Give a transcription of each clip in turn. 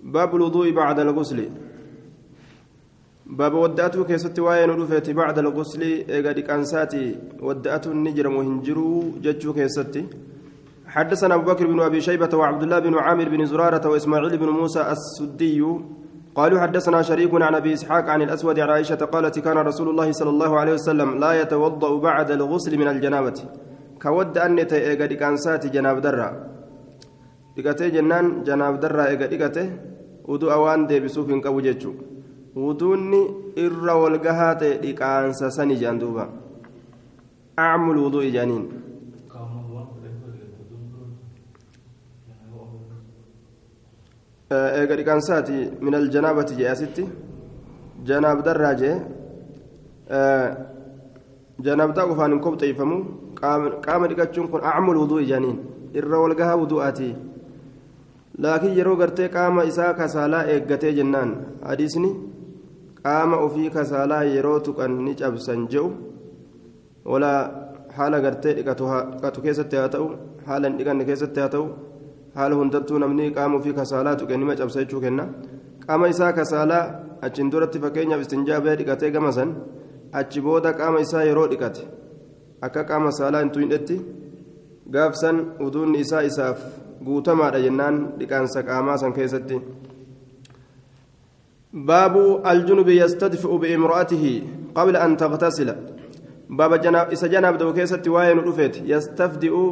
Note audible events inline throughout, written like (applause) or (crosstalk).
باب الوضوء بعد الغسل. باب ودأته كيست وين رفيت بعد الغسل. إيقاد كانساتي ودأته النجر وهنجرو ججو كيست حدثنا أبو بكر بن أبي شيبة وعبد الله بن عامر بن زرارة وإسماعيل بن موسى السدي. قالوا حدثنا شريك عن أبي إسحاق عن الأسود عن عائشة قالت كان رسول الله صلى الله عليه وسلم لا يتوضأ بعد الغسل من الجنابة. كود أن إيقاد كانساتي جناب درّا dhiqatee jennaan janaaf darraa ega dhiqate udu'a waan deebisuuf hin qabu jechuudha wuduunni irra walgahaa ta'e dhiqaansa sani jedhan duuba acmul wuduu ijaaniin eega dhiqaansaati min aljanaabati jee asitti janaaf darraa jee janaabdaa qofaan hin kobxeeyfamu qaama dhiqachuun kun acmul wuduu ijaaniin irra walgahaa wudu'aati. Laakiin yeroo gartee qaama isaa kasaalaa eeggatee jennaan. Hadiisni qaama ofii kasaalaa yeroo tuqan ni cabsan je'u. Walaa haala gartee dhiqatu keessatti haa ta'u haala hin dhiqanne keessatti haa ta'u haala hundattuu namni qaama ofii kasaalaa tuqe nima cabsa jechuu kenna. Qaama isaa kasaalaa achiin duratti fakkeenyaaf istinjaabee dhiqatee gama san achi booda qaama isaa yeroo dhiqate akka qaama saalaa hin tuynetti gaafsan uduunni isaa isaaf guutamaadha jennaan dhiqaansa qaamaa san keessatti baabu aljunubi yastadfi'u biimra'atihi qabla an taqtasila baaba isa janaaf da'u keessatti waa'ee nu dhufeeti yastafdi'u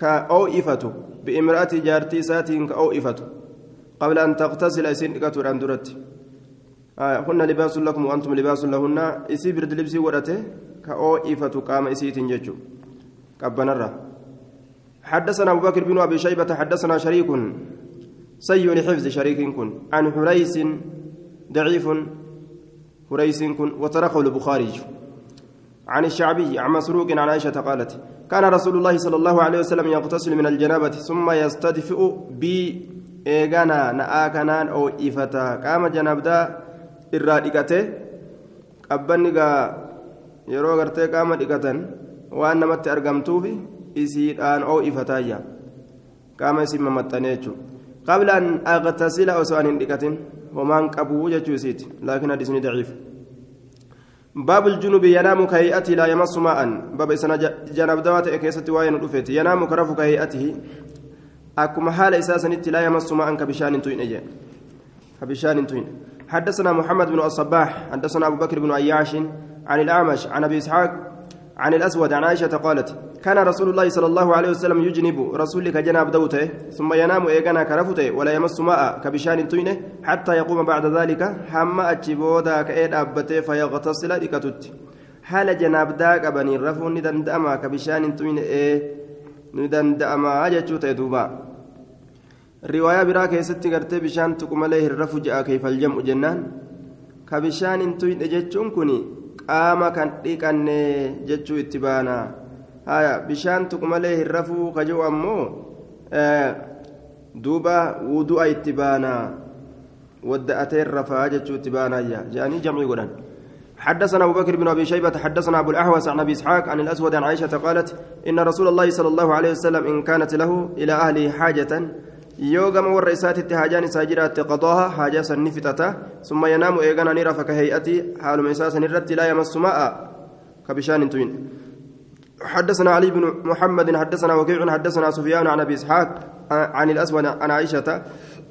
ka oo'ifatu biimra'atii jaartii isaatiin ka oo'ifatu qabla an taqtasila isin duratti hunna libaasun lakum waantum libaasun lahunna isii birdi libsii godhate ka oo'ifatu qaama isiitiin jechuu qabbanarra حدثنا أبو بكر بن أبي شيبة حدثنا شريك. سيء لحفظ شريك كن. عن حريس ضعيف. حريس كن. وتركه البخاري. عن الشعبي عن مسروق عن عائشة قالت كان رسول الله صلى الله عليه وسلم يغتسل من الجنابة ثم يستدفئ بي إيغانا نآكنان أو إفتا قام جنابدا إرادقته قبني yeroo gartee qaama dhiqatan waan namatti argamtuufi isiidhaan oo'ifataayya qaama isin mamaxxanee jechuudha qabla an aqtasila osoo an hin dhiqatin homaan qabuu jechuu isiiti laakiin hadisni daciif باب الجنوب ينام كهيئته لا يمس ماء باب إسنا جناب دوات كيست واين رفيت ينام كرف كهيئته أكما حال إساسا لا يمس ماء كبشان توين كبشان توين حدثنا محمد بن الصباح حدثنا أبو بكر بن عياش عن الأعمش عن أبي إسحاق عن الأسود عن عائشة قالت كان رسول الله صلى الله عليه وسلم يجنب رسولك جناب دوته ثم ينام إيقنا كرفته ولا يمس ماء كبشان توينه حتى يقوم بعد ذلك حما أجبودا كأيد أبته فيغتسل لكتت. حال جناب داك أبني رفو ندندأما كبشان توينه إيه ندندأما أجتشوت دوبا رواية براك يستي قرتي بشان تقوم عليه الرفو جاء كيف الجمع جنان كبشان توينه جتشون كوني qaama kan dhiqanne jechuu itti baana. Haya bishaan tuqu malee hin rafuu ka jiru ammoo duuba wudu'a itti baana. Wadda'ateen rafaa jechuu itti baanayya jedhanii jamcii godhan. حدثنا أبو بكر بن أبي شيبة حدثنا أبو الأحوص عن أبي إسحاق عن الأسود عن عائشة قالت إن رسول الله صلى الله عليه وسلم إن كانت له إلى أهله حاجة يوغم والرئيسات التهاجان ساجرات قضاها حاجة سنفتتا ثم ينام إيغانا نرى فكهيئتي حال مساسا نرت لا يمس ماء كبشان توين حدثنا علي بن محمد حدثنا وكيع حدثنا سفيان عن أبي إسحاق عن الأسود عن عائشة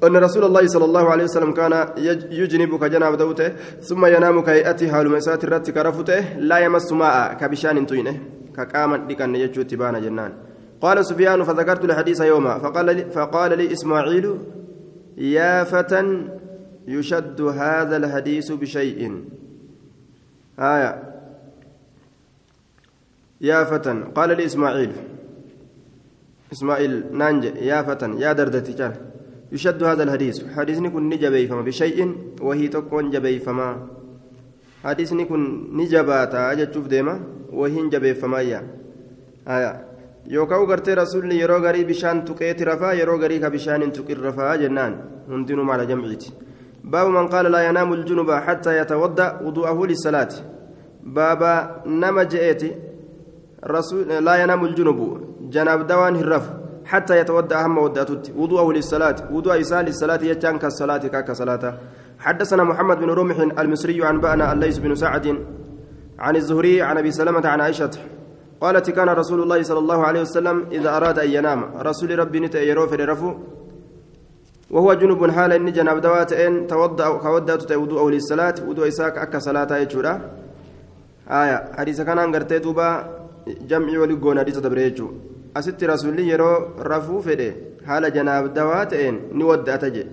أن رسول الله صلى الله عليه وسلم كان يجنب كجناب دوته ثم ينام كهيئتي حال مسات الرت كرفته لا يمس ماء كبشان توين كقامت لكن يجو تبان جنان. قال سفيان فذكرت الحديث يوما فقال لي, فقال لي إسماعيل يا فتى يشد هذا الحديث بشيء. آية. يا فتى قال لي إسماعيل. إسماعيل نانج. يا فتى يا دردتي يشد هذا الحديث. حديث نكون نجبي فما بشيء وهي تكون جبي فما حديث نكون نجباتا أجتشوف ديما وهي جبي فما يا. آية. Yookaan gartee rasuulli yeroo garii bishaan tuqeeti rafaa yeroo garii ka bishaan hin tuqin rafaa jennaan hundinuu maala jamciiti baabu man qaala laa yanaamu aljunuba xattaa yatawadda wudu'ahu lissalaati baaba nama je'eeti laa yanaamu aljunubu janaabdawaan hin rafu حتى يتودع هم وداتت وضوءه للصلاة وضوء إساء للصلاة يجان كالصلاة كاك صلاة حدثنا محمد بن رمح المصري عن بأنا الليث بن سعد عن الزهري عن أبي سلمة عن عائشة قالت كان رسول الله صلى الله عليه وسلم إذا أراد أن ينام. رسول ربي نتأ يروف رفو وهو جنوب حال إن جناب دوات إن توضأ كودات وضوءه للصلاة. وضوء إساك أكا صلاة يجورا. آية. حديث كان أنقرتي دوبا جمعي ولقون حديث تبريجو. أست رسولي يرو رفو فده حال جناب دوات إن. نودأ تجي.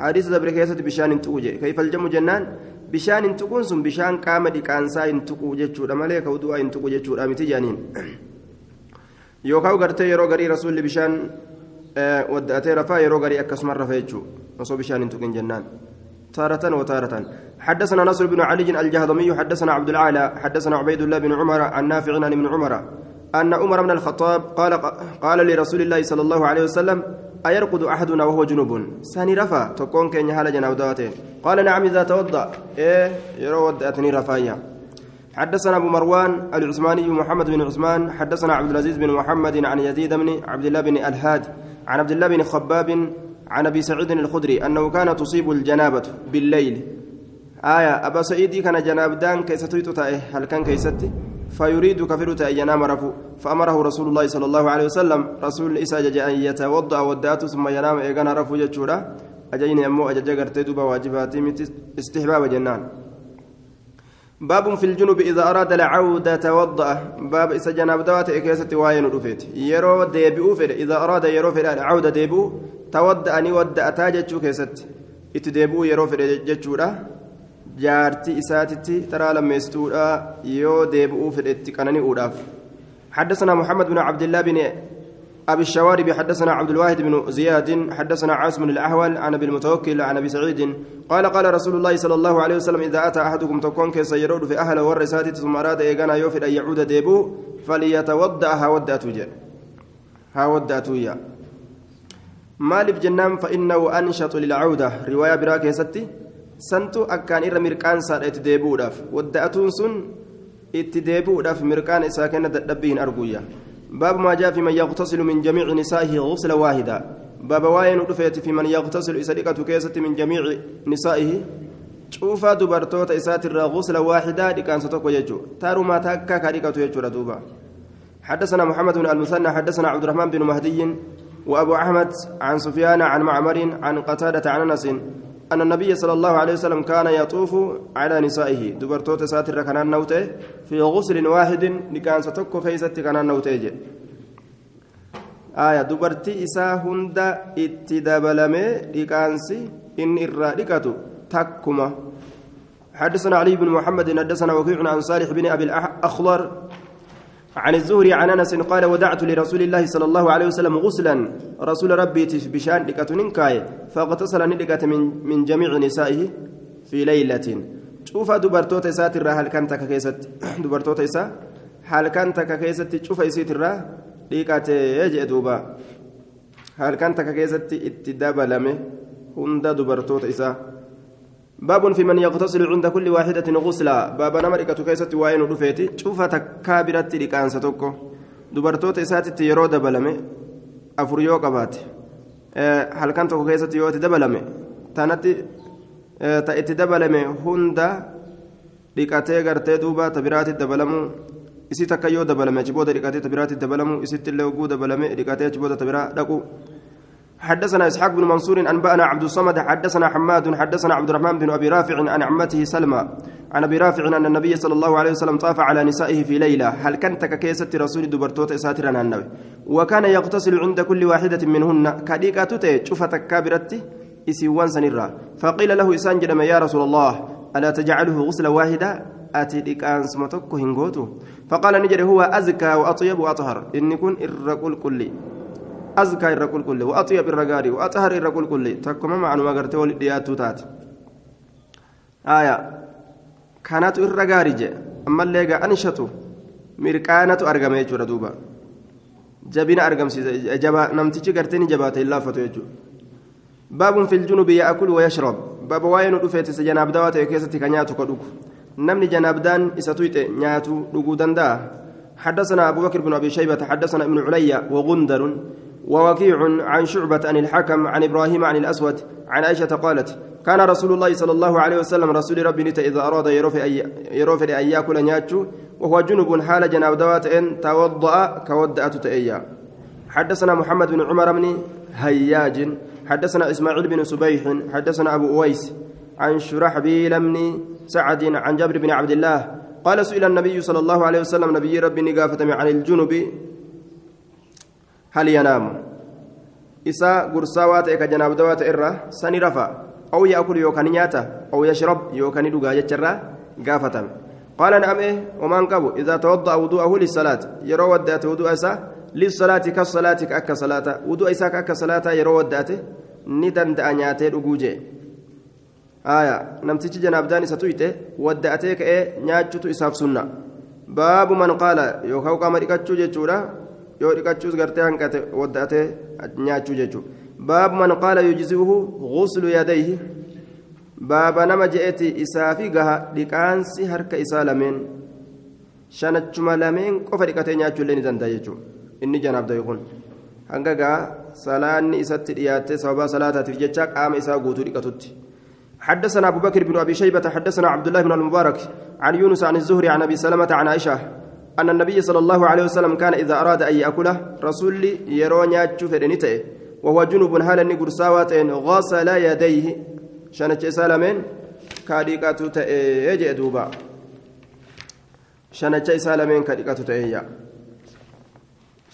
حديث تبري كيسة بشان توجي كيف الجم جنان؟ Bishaan hin tuquun sun bishaan qaama dhiqaansaa hin tuquu jechuudha malee ka udu'aa hin tuqu jechuudha miti jaaniin yookaan gartee yeroo garii rasuulli bishaan wadda'atee rafaa yeroo garii akkasuma rafa jechuudha osoo bishaan hin tuqin jennaan تارة وتارة حدثنا نصر بن علي الجهضمي حدثنا عبد العالى حدثنا عبيد الله بن عمر عن نافع عن ابن عمر أن عمر بن الخطاب قال قال لرسول الله صلى الله عليه وسلم أيرقد أحدنا وهو جنوب. ساني رفا تكون كين يهال جناب دواتين قال نعم إذا توضأ. إيه يرو ودأتني رفايا. حدثنا أبو مروان العثماني محمد بن عثمان حدثنا عبد العزيز بن محمد عن يزيد بن عبد الله بن الهاد عن عبد الله بن خباب عن أبي سعيد الخدري أنه كان تصيب الجنابة بالليل. آية أبا سعيد كان جناب دان كيستويت هل كان كيستي؟ فيريد كفرت أن ينام رفو فأمره رسول الله صلى الله عليه وسلم رسول إسا جاء أن يتوضأ وداته ثم ينام إيقانا رفو جتشورا أجيني أمو أججا قرتي دوبا واجباتي استحباب جنان. باب في الجنوب إذا أراد العودة توضأ باب إسا جناب دوات إكيسة واين رفيت. يرو ديبئو إذا أراد يرو فر العودة ديبئو توضأ أني ودأ تاجتشو كيست. يرو فر جتشورا jaartii isaatitti taraa lammeessituudha yoo deebi'uu fedhetti qanani'uudhaaf. حدثنا محمد بن عبد الله بن أبي الشوارب حدثنا عبد الواحد بن زياد حدثنا عاصم الأحول عن أبي المتوكل عن أبي سعيد قال قال رسول الله صلى الله عليه وسلم إذا أتى أحدكم تكون كيسيرود في أهل ورسات ثم أراد إيغانا يوفد أن يعود ديبو فليتودع هودات هودات مالف جنان فإنه أنشط للعودة رواية براك ستي santu akkaan irra mirqaansaadha itti deebi'uudhaaf. Wadda'atuun sun itti deebi'uudhaaf mirqaan isaa kenna dadhabbii hin arguyya باب ما جاء في من يغتسل من جميع نسائه غسلا واحدا باب واين دفيت في من يغتسل إسرقة كيسة من جميع نسائه شوفا دبرتوت إسات غسلا واحدا لكان ستوكو يجو تارو ما تاكا كاريكا يجو ردوبا حدثنا محمد بن المثنى حدثنا عبد الرحمن بن مهدي وأبو أحمد عن سفيان عن معمر عن قتادة عن أنس أن النبي صلى الله عليه وسلم كان يطوف على نسائه. دبرتوت ساتر كان نوته في غسل واحد لكان ستكو خيست كان نوته آية دبرتي إسا هند اتدبلمي لكانسي إن إرادكتو تكما حدثنا علي بن محمد حدثنا وكيع عن صالح بن أبي الأخضر عن الزهري عن أنس قال ودعت لرسول الله صلى الله عليه وسلم غسلا. رسول ربي بشان لكتن كاي فاغتسل ندقت من من جميع نسائه في ليلة. شوف دبرتوت ساتر هل كانت كيست؟ (coughs) دبرتوت إسا؟ هل كانت كيست؟ شوف يسيت الرا ليكات يجي دوبا. هل كانت كيست؟ اتدبلمه هند دبرتوت إسا. باب في من يغتسل عند كل واحدة غسلا باب نمرك كيست وين رفيتي شوف تكابرت لكان ستوكو دبرتوت إساتي يرو دبلمي أفريو قبات هل كانت كيست يوتي دبلمي تانتي تأتي دبلمي هندا dhiqatee gartee duuba tabiraatti dabalamu isi takka yoo dabalame achi booda dhiqatee tabiraatti dabalamu isitti illee oguu dabalame dhiqatee achi booda tabiraa dhaqu حدثنا إسحاق بن منصور أنبأنا عبد الصمد حدثنا حماد حدثنا عبد الرحمن بن أبي رافع عن عمته سلمى عن أبي رافع أن النبي صلى الله عليه وسلم طاف على نسائه في ليلة. هل كنت ككيسه رسول دبرتوت ساترا النبي؟ وكان يغتسل عند كل واحدة منهن. كديكا تتي شفت كابرتي اسيوان سنرا فقيل له إسان جدم يا رسول الله ألا تجعله غسلا واحدا أتي ديكان سمتك هنغوتو. فقال نجري هو أزكى وأطيب وأطهر. ان كن الرقل كلي. أزكى الرقل كله وأطيب الرقاري وأطهر الرقل كله تكما معنى ما قرته ولديات تات. آية. كانت الرقاري جي أما اللي أنشطوا مركانة أرقم يجور دوبا جبين أرقم جبا نمتيجي قرتني جبات الله فتو يجور باب في الجنوب يأكل ويشرب. باب واين رفيت سجناب دوات يكيستي كنياتو كدوك نمني جناب دان إساتويت نياتو دوغو دندا. حدثنا أبو بكر بن أبي شيبة حدثنا ابن علي وغندر. ووكيع عن شعبة عن الحكم عن إبراهيم عن الأسود عن عائشة قالت كان رسول الله صلى الله عليه وسلم رسول ربي نتا إذا أراد يروف أن يأكل نياتشو وهو جنب حال جناب دوات إن توضأ كودأت تأيا. حدثنا محمد بن عمر بن هياج حدثنا إسماعيل بن سبيح حدثنا أبو أويس عن شرحبيل بن سعد عن جابر بن عبد الله قال سئل النبي صلى الله عليه وسلم نبي ربي نقافة عن الجنب هل ينام إسا قرصاوات إكا جناب دوات إرة سني رفا أو يأكل يوكان نياتا أو يشرب يوكان دقا يجرى قافة قال نعم إيه ومن قبو إذا توضأ وضوءه للصلاة يرى ودأت وضوء إسا للصلاة كالصلاة كأكا صلاة وضوء إسا كأكا صلاة يرى ودأت ندن دأنياتي رقوجي آية نمتج جنابدان ستويته ودأتي كأي نياتشتو إساف سنة باب من قال يوكاو قام ركاتشو جيتشورا yoo dhiqachuus gartee hanqate wadda'atee nyaachuu jechuudha baab man qaala yujzi'uhu ghuslu yadayhi baaba nama je'eti isaa fi gaha dhiqaansi harka isaa lameen shanachuma lameen qofa dhiqatee nyaachuu illee ni danda'a jechuudha inni janaaf ta'e kun hanga gaha salaanni isatti dhiyaattee sababa salaataatiif jecha qaama isaa guutuu dhiqatutti. حدثنا أبو بكر بن أبي شيبة حدثنا عبد الله بن المبارك عن يونس عن الزهري عن أبي سلمة عن عائشة أن النبي صلى الله عليه وسلم كان إذا أراد أن يأكله رسول يرون يأتشو فدنيته وهو جنوب هالا نقر ساواتين غسل يديه. شانت سالمين؟ كاديكاتو تأيجي دوبا شانت سالمين؟ كاديكاتو تأيجي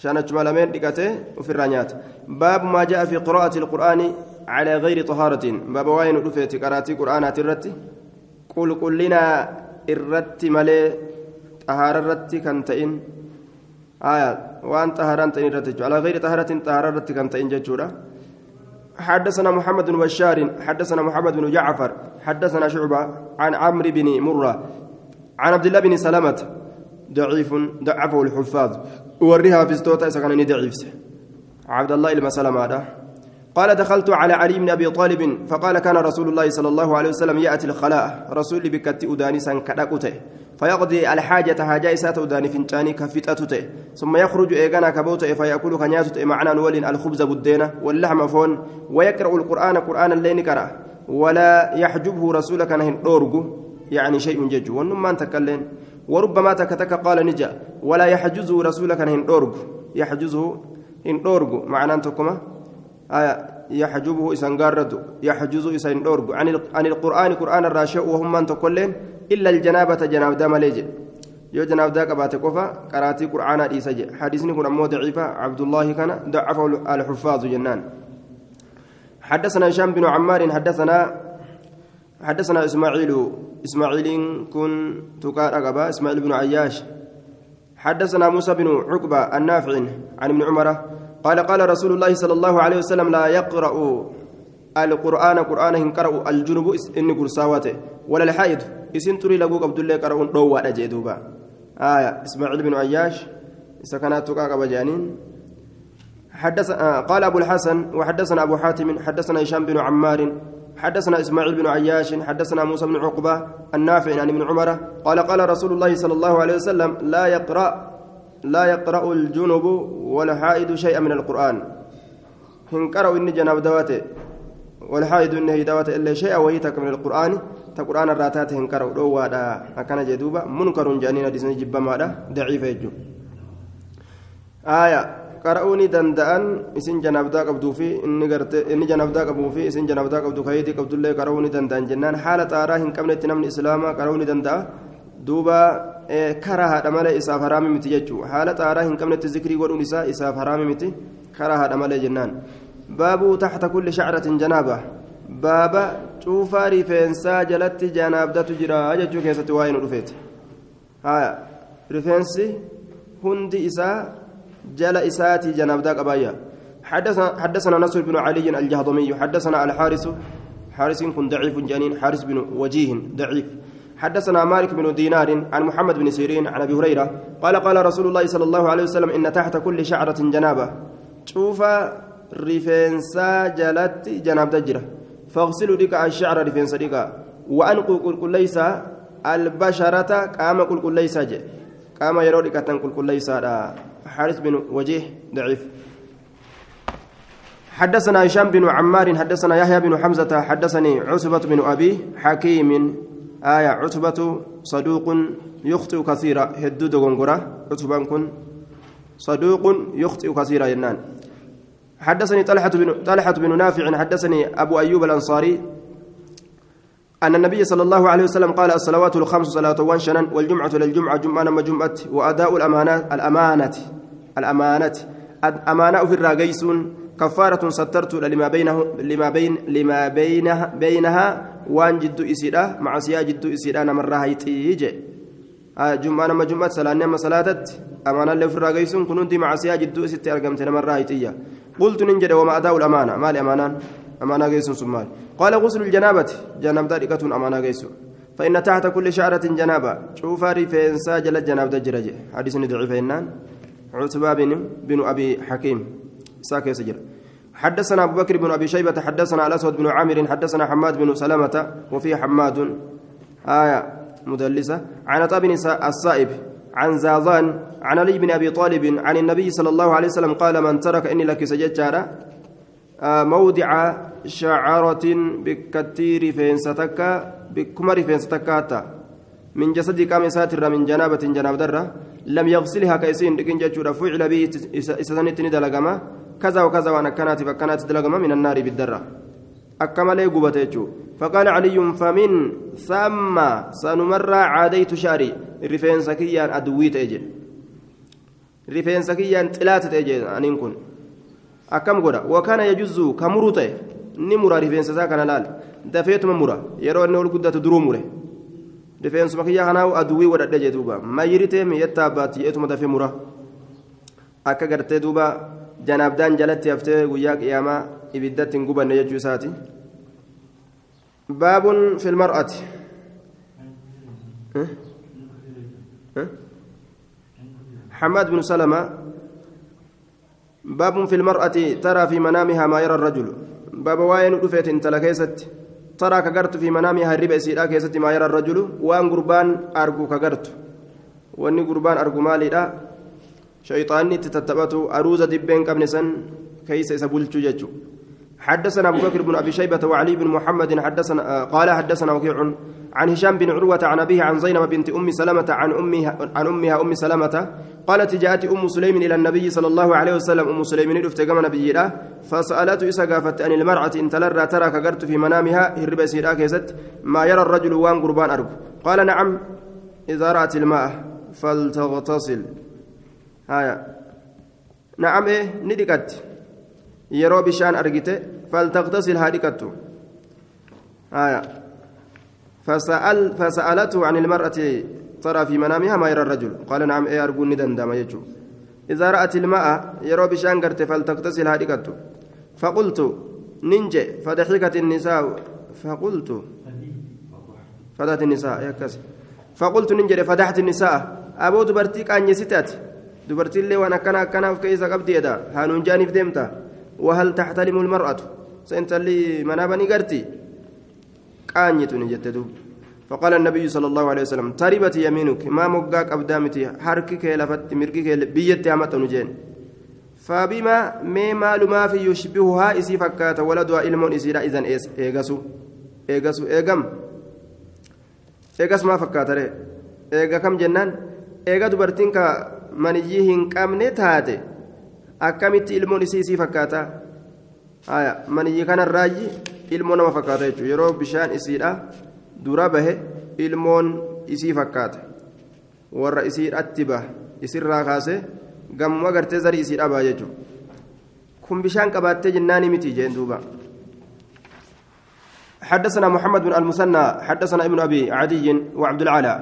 شانت مالمين؟ ديكاتي وفي الرانيات. باب ما جاء في قراءة القرآن على غير طهارة. باب واين رفيت قرأتي قرآنات الرتي. قل قل لنا الرتي ملي آية وأن طهارة تئن الرتي على غير طهارة طهارة الرتي كان تئن جتشورا حدثنا محمد بن بشار حدثنا محمد بن جعفر حدثنا شعبة عن عمرو بن مرة عن عبد الله بن سلمة. ضعيف ضعفه الحفاظ. وريها في ستوتا سكنني ضعيف عبد الله المسلم هذا. قال دخلت على علي بن أبي طالب فقال كان رسول الله صلى الله عليه وسلم يأتي الخلاء. رسول بكت أداني سان كدقته فيقضي الحاجة حاجة إسات وداني فنجاني كفتأته ثم يخرج إيغانا كبوته فيأكل كنياته معنا ولين الخبز بدينة واللحم فون ويقرأ القرآن قرآن الليل كرا. ولا يحجبه رسولك نهن أورجو يعني شيء جج ونما تكلم وربما تكتك قال نجا. ولا يحجزه رسولك نهن أورجو يحجزه إن أورجو معنى أنتكما؟ آية يحجبه إسان قارده يحجزه إسان أورجو عن القرآن قرآن الراشع وهم من تكلم إلا الجنابة جناب دام ليجي يو جناب داك بات قفا قراتي قرآن إيسا حديثني كن أمو ضعيفة عبد الله كان ضعفه الحفاظ جنان. حدثنا هشام بن عمار حدثنا حدثنا إسماعيل إسماعيل كن تقال أقبا إسماعيل بن عياش. حدثنا موسى بن عقبة النافع عن ابن عمر قال قال رسول الله صلى الله عليه وسلم لا يقرأ القرآن قرآن هنقرأ الجنوب إني قرصاوته ولا الحائض. إسن تري لقوك عبد الله قرأون دوا أجدوبا آية إسماعيل بن عياش سكنات تقاق بجانين حدث آه قال أبو الحسن وحدثنا أبو حاتم حدثنا هشام بن عمار حدثنا إسماعيل بن عياش حدثنا موسى بن عقبة النافع عن ابن عمر قال قال رسول الله صلى الله عليه وسلم لا يقرأ لا يقرأ الجنب ولا حائد شيئا من القرآن. هنقرأوا إني جناب دواته والحائد إنه دواته إلا شيئا وهيتك من القرآن تقرآن الراتات هنقرأوا دوا دا أكان جدوبا منكر جانين ديسن جبا مادا ضعيف يجو آية qara'uuni danda'an isin janaabdaa qabduu fi inni janaabdaa qabuu fi isin janaabdaa qabdu kayitii qabdullee qara'uuni danda'an jennaan haala xaaraa hin qabnetti namni islaamaa qara'uuni danda'a duuba karaa haadha malee isaaf haraami miti jechuudha haala xaaraa hin qabnetti zikrii godhuun isaa isaaf haraami miti karaa haadha malee jennaan baabuu taxta kulli shacratin janaaba baaba cuufaa rifeensaa jalatti janaabdatu jira jechuu keessatti waa'ee nu dhufeeti rifeensi hundi isaa جل إساتي جناب ذاك أبايا. حدثنا حدثنا نصر بن علي الجهضمي حدثنا الحارس حارس كن ضعيف جنين حارس بن وجيه ضعيف. حدثنا مالك بن دينار عن محمد بن سيرين عن أبي هريرة قال قال رسول الله صلى الله عليه وسلم إن تحت كل شعرة جنابة. شوف جناب دجره فاغسلوا ديك الشعر رفنسا ديك وانقوا كل ليس البشره قام كل ليس قام يرو ديك كل ليس حارس بن وجيه ضعيف حدثنا هشام بن عمار حدثنا يحيى بن حمزة حدثني عتبة بن أبي حكيم آية عتبة صدوق يخطئ كثيرا هدود غنغرة عتبة كن صدوق يخطئ كثيرا ينان حدثني طلحة بن طلحة بن نافع حدثني أبو أيوب الأنصاري أن النبي صلى الله عليه وسلم قال الصلوات الخمس صلاة وانشنا والجمعة للجمعة جمعة نما جمعة وأداء الأمانات الأمانة الأمانة أمانة في الراجيسون كفارة سترت لما بينه لما بين لما بينها بينها وان جد إسيرة مع سيا جد إسيرة نمرها يتيجي. آه جمعة نما جمعة صلاة نما صلاة أمانة اللي في الراجيسون كنت مع سيا جد إسيرة أرقمت نمرها يتيجي قلت ننجد وما أداء الأمانة ما الأمانة أمانة جيسون سمال قال غسل الجنابة جناب ذلك أمانة جيسون فإن تحت كل شعرة جنابة شوف ريفين ساجل الجناب دجرجة حديث ضعيف إنان عتبة بن بن أبي حكيم ساكي سجر حدثنا أبو بكر بن أبي شيبة حدثنا الأسود بن عامر حدثنا حماد بن سلمة وفي حماد آية مدلسة. عن طابن السائب عن زاضان عن علي بن أبي طالب عن النبي صلى الله عليه وسلم قال من ترك إني لك سجدت آه موضع شعرة بكثير فينستك بكمر فينستك من جسد قام ساتر من جنابة جناب درة. لم يغسلها كيسين لكن جاتشورا فعل به إسانتني دلقما كذا وكذا وأنا كانت فكانت دلقما من النار بالدرة. أكما لي قبتيتشو فقال علي فمن ثم سنمر عاديت شعري رفين سكيا أدويت أجل رفين سكيا تلات أجل أنين كن أكم قرأ وكان يجوز كمرته نمر رفين سكا لال دفيت ممرة يرى أنه القدة درو مره rifeensuma kiyya kanaawu aduwwii wadhadhe jee duuba mayyiritee miyyattaa baatti eetuma dafee mura akka gartee duuba janaabdaan jalatti haftee guyyaa qiyaamaa ibiddatti hin gubanne baabun fi lmar'ati حماد بن سلمة. باب في المرأة ترى في منامها ما يرى الرجل. باب واين رفيت تلكيست ترى كغرت في منامها الربا سيدا كيست ما يرى الرجل. وان قربان أرجو كغرت. واني قربان أرجو مالي لا شيطاني تتتبتو. أروز دبين قبل سن كيس سبولتو ججو حدثنا أبو بكر بن أبي شيبة وعلي بن محمد حدثنا قال حدثنا وكيع عن هشام بن عروة عن أبيه عن زينب بنت أم سلمة عن أمها عن أمها أم سلمة قالت جاءت أم سليم إلى النبي صلى الله عليه وسلم أم سليم رفت كما نبي فسألت إسا قافت أن المرأة إن تلرى ترى كقرت في منامها هرب سيرا كيست ما يرى الرجل وان قربان أرب. قال نعم إذا رأت الماء فلتغتسل. هايا. نعم إيه ندقت يرو بشان أرقته فلتغتسل هادكته آية فسأل فسألته عن المرأة ترى في منامها ما يرى الرجل قال نعم إيه أرجو ندن دام يجو إذا رأت الماء يرو بشان قرت فلتغتسل هادكته فقلت ننجي فضحكت النساء فقلت فضحت النساء يا كسي فقلت ننجي فضحت النساء أبو دبرتيك أن يستات دبرتي اللي وأنا كان كان في كيسة قبدي يدا هانون جاني في ديمتا وهل تحتلم المرأة؟ سنت اللي منابني قرتي. قانيتني جتدو فقال النبي صلى الله عليه وسلم تربت يمينك ما مقاك أبدامتي حركك لفت مركك بيت أمت نجين فبما ما مال ما في يشبهها إسي فكات ولدها علم إسيرا إذن إيغسو. إيغسو إيغم. إيغس ما فكات إيغا كم جنان؟ إيغا دبرتين كمنيهن قامنة تاتي akkamitti ilmoon isii isii fakkaata maniyyi kanarraayi ilmoo nama fakkaata jechuudha yeroo bishaan isiidha dura bahe ilmoon isii fakkaata warra isiidhatti baha isirraa kaase gammuma gartee zarii isiidha baha jechuudha kun bishaan qabaattee jennaani miti jeen duuba. حدثنا محمد بن المثنى حدثنا ابن ابي عدي وعبد العالى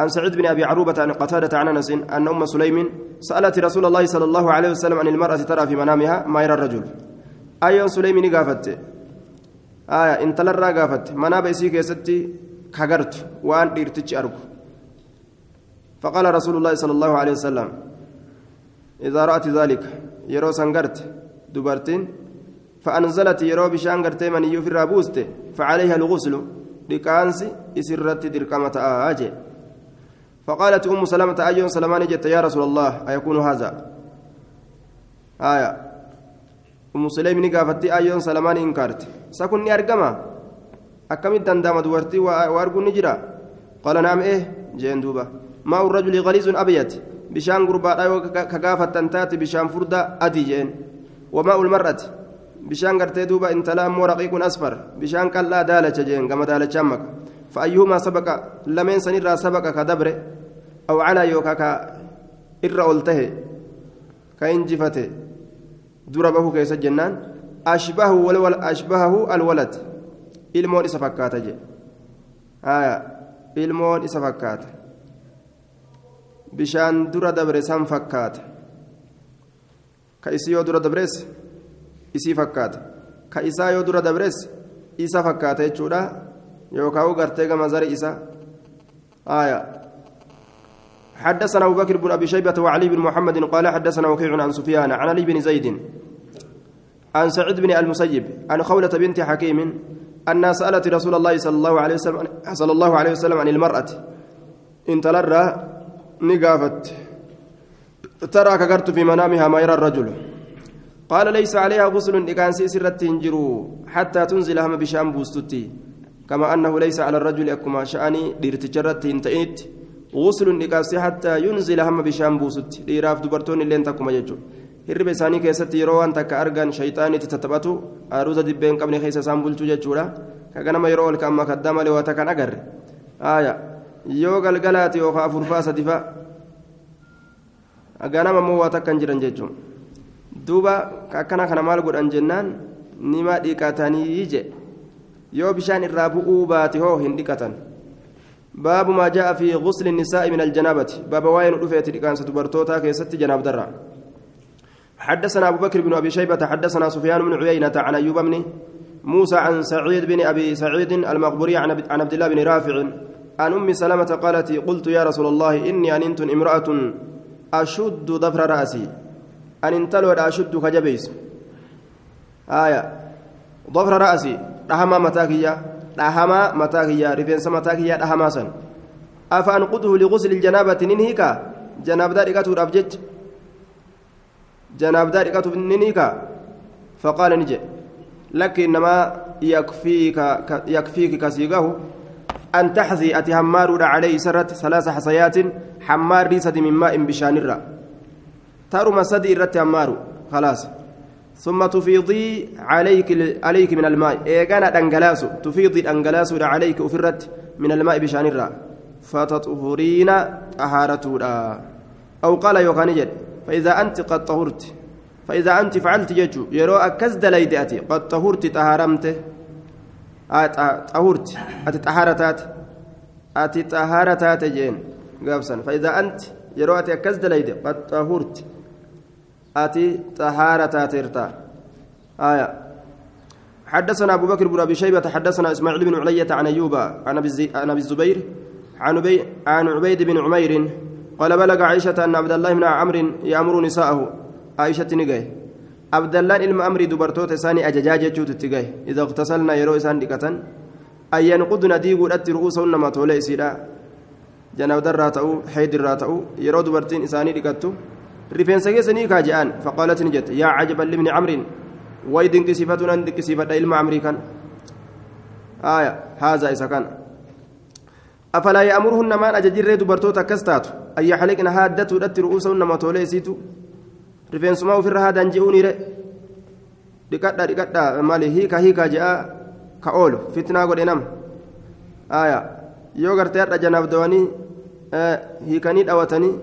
عن سعيد بن ابي عروبه عن قتاده عن انس ان ام سليم سألت رسول الله صلى الله عليه وسلم عن المرأة ترى في منامها ما يرى الرجل. اي سليم قافت آية إن تلرى قافت مناب إسيك يستي كغرت. وأن إرتج أرجو فقال رسول الله صلى الله عليه وسلم إذا رأت ذلك يرو سنغرت. دبرتين. فأنزلت يرو بشان غرتي من يفر بوست. فعليها الغسل. لكانسي إسرت دركمة آجي. فقالت أم سلمة أيون سلمان جت يا رسول الله أيكون هذا؟ آية. أم سليم نقافتي أيون سلمان إنكارت. سكن أرقما أكمل دندام دورتي وأرقو نجرا؟ قال نعم إيه جين دوبا ماء الرجل غليظ أبيض بشان قربا كقافة تنتات بشان فردة أدي جين. وماء المرأة؟ بشان قرتي دوبا انتلا مو رقيق أصفر. بشان كلا دالة جين كما دالة شمك فأيهما سبق؟ لمن سنرى سبق كدبر. أو على يوكا كإر أولته كإنجفته دربه كيس جنان أشبهه والول أشبهه الولد fakkaata bishaan dura dabre san fakkaata ka isii yoo dura dabres isii fakkaata ka isaa yoo dura dabres isa fakkaata jechuudha yookaan gartee gama zari isa آية حدثنا أبو بكر بن أبي شيبة وعلي بن محمد قال حدثنا وكيع عن سفيان عن علي بن زيد عن سعيد بن المسيب عن خولة بنت حكيم أنها سألت رسول الله صلى الله عليه وسلم صلى الله عليه وسلم عن المرأة. إن تلرى نقافت. ترى كقرت في منامها ما يرى الرجل. قال ليس عليها غسل إكان سيسرت تنجروا حتى تنزل هم بشام بوستتي كما أنه ليس على الرجل أكما شأني ديرتجرت wusulun ni qabse hattaa yunzila hamma bishaan buusutti dhiiraaf dubartoonni illeen takkuma jechuudha. Hirriba isaanii keessatti yeroo waan takka argan shayxaanitti tattaphatu aruuza dibbeen qabne keessa isaan bulchuu jechuudha. Kaganama yeroo ol kaamma kaddaa malee waa takkan agarre. Haaya yoo galgalaati yookaan afurfaa sadifa ganama immoo waa takkan jiran jechuudha duuba akkana kana maal godhan jennaan? Nima dhiqatanii je yoo bishaan irraa bu'uu baate hoo hin. Baabu maa jaa'a fi ghusli nisaa'i min aljanaabati baaba waa'ee nu dhufeeti dhiqaansa dubartootaa keessatti janaabdarraa حدثنا أبو بكر بن أبي شيبة حدثنا سفيان بن عيينة عن أيوب بن موسى عن سعيد بن أبي سعيد المقبوري عن عبد الله بن رافع. عن أم سلمة قالت قلت يا رسول الله إني أننت امرأة أشد ظفر رأسي. أن انتلو أشد كجبيس. آية ظفر رأسي رحمة متاكية. رحمة متاكية رفنس متاكية رحمة سن أفأنقذه لغسل الجنابة ننهيك جناب ذلك ترابجت جناب ذلك ننيكا فقال نجي لك إنما يكفيك يكفيك كسيقه أن تحذي أتي همار عليه سرت ثلاث حصيات حمار ريسة من ماء بشانرة ترمى سدي الرت همار خلاص ثم تفيضي عليك عليك من الماء. إيقانا دنجلاسو تفيضي دنجلاسو عليك أفرت من الماء بشانرة فتطهرين طهارته أو قال يوكانيجد فإذا أنت قد طهرت فإذا أنت فعلت ججو يرو أكز دليد أتي. قد طهرت طهرمت طهرت. أتي طهارتات أتي طهارتات جين. قابسا فإذا أنت يرو أتي أكز دليد. قد طهرت. أتي طهارتات ارتا آية. حدثنا أبو بكر بن أبي شيبة حدثنا إسماعيل بن علية عن أيوب عن أبي الزبير عن عبيد بن عمير قال بلغ عائشة أن عبد الله بن عمرو يأمر نساءه. عائشة نجاه عبد الله إلما أمري دبرتوت ثاني أججاجة تتجاه إذا اغتسلنا يرو إسان دكتن أن ينقضن ديقو أت رؤوسهن ما تولي سيدا. جناب در تأو حيد راتأو يرو دبرتين إساني دكتو رفين سجسني كاجان فقالت نجت يا عجبا لابن عمرو ويدن كسفتنا كسفة إلما عمري كان آية هذا إذا كان أفلا يأمرهن ما أججر دبرتوتا كستاتو أن يحلقن هادته رت رؤوسهن ما توليسيتو رفين سماو في الرهاد أنجئوني رئ dhiqadha dhiqadha maali? Hiika hiika je'a ka oolu fitnaa godhe nam aya yoo gartee hadha janaaf dawanii hiikanii dhawatanii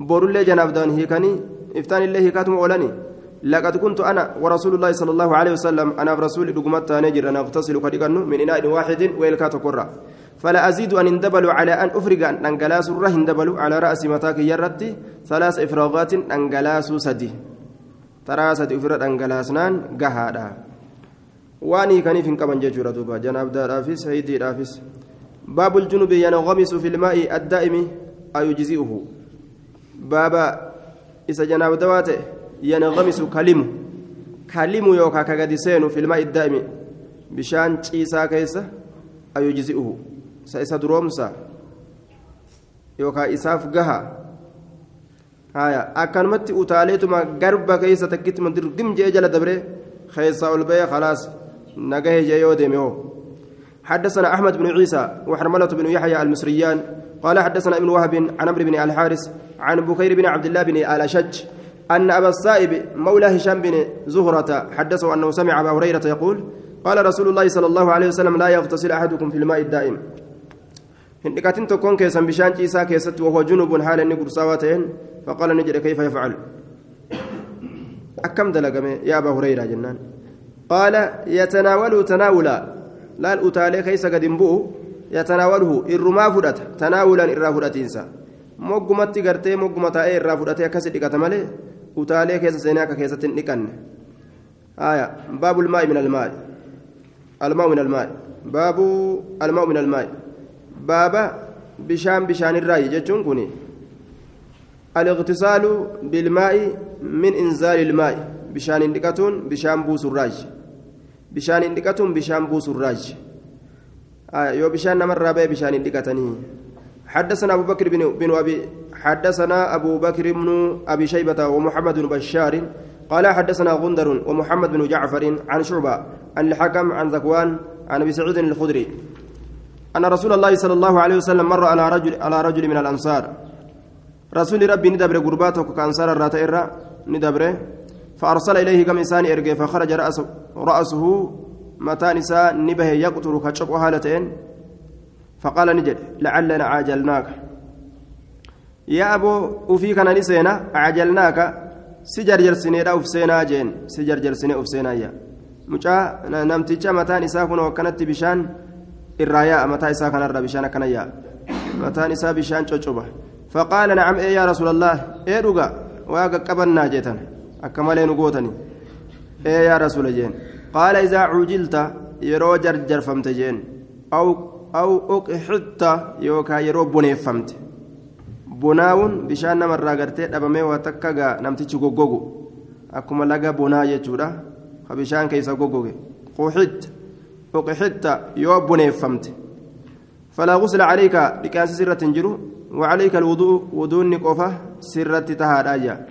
borullee janaaf dawan hiikanii iftaan illee hiikaatuma oolanii لقد كنت أنا ورسول الله صلى الله عليه وسلم أنا برسول دغمت أنا اغتسل كدغنو من اناء واحد ويلكا تقرا فلا ازيد ان اندبل على ان افرغ ان انغلاس الره اندبل على راس متاك يرتي ثلاث افراغات انغلاس سدي ترى سدي افرغ انغلاسنان غهادا واني كان في كمان ججورا دوبا جناب دافيس هيدي دافيس باب الجنوب ينغمس في الماء الدائم ايجزئه بابا إذا جناب دواته ينغمس كلم كلم يوكا كغدسين في الماء الدائم بشان تشيسا كيسا أيجزئه سيسا درومسا يوكا إساف قها هايا أكنمت أتاليتما قرب كيسا تكتما درقم جيجل دبره خيسا البي خلاص نجاه جيو ديميو حدثنا أحمد بن عيسى وحرملة بن يحيى المصريان قال حدثنا ابن وهب عن عمرو بن الحارث عن بكير بن عبد الله بن آلأشج أن أبا السائب مولى هشام بن زهرة حدثه أنه سمع أبا هريرة يقول قال رسول الله صلى الله عليه وسلم لا يغتسل أحدكم في الماء الدائم. هندكاتين تكون كيسا بشان جيسا كيست وهو جنوب حال أني قرصاواتين فقال نجد كيف يفعل؟ أكم دلقمي يا أبا هريرة جنان؟ قال يتناول تناولا. لا الأتالي كيسا قد يتناوله إرما فرات تناولا إرا فراتينسا moggumatti gartee mogguma taa'ee irraa fudhatee akkasi dhiqata malee utaalee keessa seenee akka keessatti hin dhiqanne haya baabu ilmaa'i min almaa'i almaa'u min almaa'i baabu almaa'u min almaa'i baaba bishaan bishaanirraayi jechuun kun الاغتسال بالماء من إنزال الماء بشان إندكتون بشان بوس الراج بشان إندكتون بشان بوس الراج آه يو بشان نمر رابع بشان إندكتني حدثنا أبو بكر بن, بن أبي حدثنا أبو بكر بن أبي شيبة ومحمد بن بشار قال حدثنا غندر ومحمد بن جعفر عن شعبة عن الحكم عن ذكوان عن أبي سعيد الخدري. أن رسول الله صلى الله عليه وسلم مر على رجل على رجل من الأنصار. رسول ربي ندبر قرباته كأنصار الراتئر ندبر. فأرسل إليه كم إنسان إرجع فخرج رأسه, رأسه متى نساء نبه يقتل كشق هالتين فقال نجد لعلنا عاجلناك. يا أبو وفي كان نسينا عاجلناك. سجر جرسني أوف سينا جين. سجر جرسني أوف سينا يا. مجا نمتيجا متى نساء كنا وكانت بشان. الرايا متى نساء كان الرا بشان كان يا. متى نساء بشان تشوبه فقال نعم إيه يا رسول الله؟ إيه رجع واقع قبلنا جيتا أكملين قوتني. إيه يا رسول جين. قال إذا عجلت يرو جرجر فمت جين. أو أو أقحط يوكا يرو بنيفمت dhabamee waa takka gaa namtichi goggogu akkuma laga bunaa jechuudha ka bishaan keessa goggoge quxitta uqixitta yoo buneeffamte falaa gusla calayka dhiqaansi sirratti hin jiru وعليك الوضوء وضوء نقفة سرت تهاراجا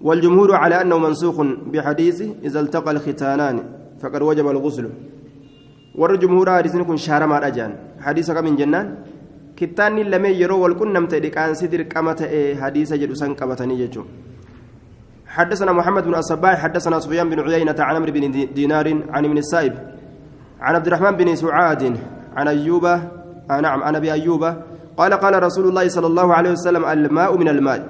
والجمهور على أنه منسوخ بحديث إذا التقى الختانان فقد وجب الغسل والجمهور حديث كن شهر ما رجان حديث من جنان كتاني لم يروا والكن تدك عن سدر كما حديث جلسان كبتني ججو حدثنا محمد بن الصباح حدثنا سفيان بن عيينة عن عمرو بن دينار عن ابن السائب عن عبد الرحمن بن سعاد عن أيوب نعم عن أبي أيوب قال قال رسول الله صلى الله عليه وسلم الماء من الماء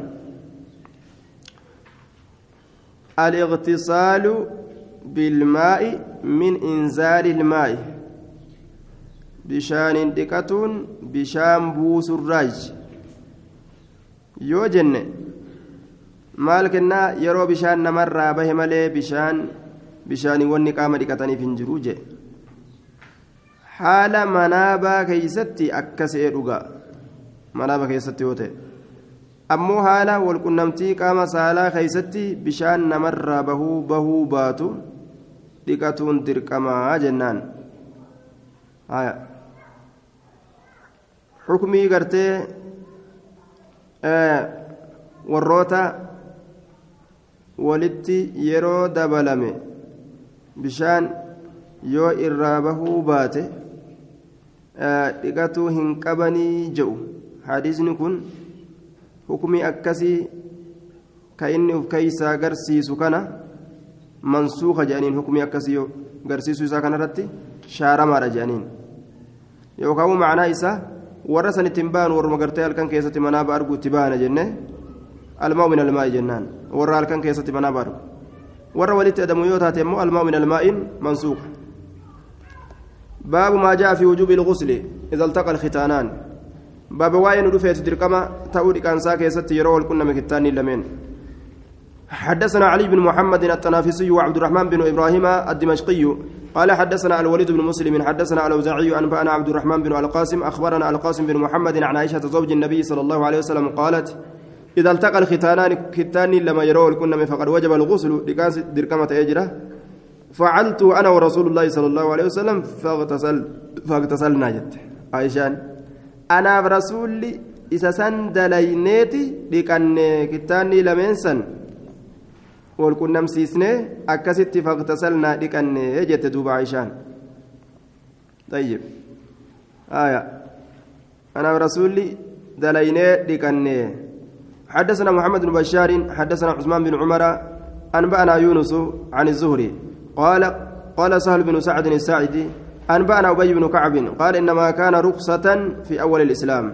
الاغتسال بالماء من إنزال الماء bishaaniin dhiqatuun bishaan buusurraaji yoo jenne maal kennaa yeroo bishaan namarraa bahe malee bishaan bishaaniiwwanni qaama dhiqataniif hin jiru jee? Haala manaabaa keeysatti akka se'ee dhugaa. Manaaba keessatti yoo ta'e. Ammoo haala walqunnamtii qaama saalaa keeysatti bishaan namarraa bahuu bahuu baatu dhiqatuun dirqamaa jennaan. Xukmii gartee warroota walitti yeroo dabalame bishaan yoo irraa bahuu baate dhiqatuu hin qabanii jedhu hadiisni kun hukumii akkasii ka inni uf keeysaa garsiisu kana mansuuka jedhaniin hukumii akkasii garsiisuu isaa kanarratti shaaramaadha jedhaniin. Yookaan macnaa isaa warra san ittiin baanu warruma gartee halkan keessatti manaaba argu itti baana jenne almaa'u min almaa'i jennaan warra halkan keessatti manaaba argu warra walitti adamu yoo taate immoo almaa'u min almaa'in mansuuka baabu maa jaa fi wujuubi ilgusli idha altaqa alkhitaanaan baaba waa'ee nu dhufeetu dirqama ta'uu dhiqaansaa keessatti yeroo wal qunname kittaanni lameen حدثنا علي بن محمد التنافسي وعبد الرحمن بن إبراهيم الدمشقي قال حدثنا الوليد بن مسلم حدثنا الأوزاعي انبانا عبد الرحمن بن القاسم أخبرنا القاسم بن محمد عن عائشة زوج النبي صلى الله عليه وسلم قالت إذا التقى الختانان كتان لما يروا الكنم فقد وجب الغسل دركمة اجره فعلت أنا ورسول الله صلى الله عليه وسلم فاغتسل فاغتسلنا جت. عائشان anaaf rasuulli isa san dalayneeti dhiqanne kittaanni walqunnamsiisnee akkasitti faqtasalnaa dhiqannee jette duuba aishaan. طيب آية أنا رسولي دليني ديكني حدثنا محمد بن بشار حدثنا عثمان بن عمر أنبأنا يونس عن الزهري قال قال سهل بن سعد الساعدي أنبأنا أبي بن كعب قال إنما كان رخصة في أول الإسلام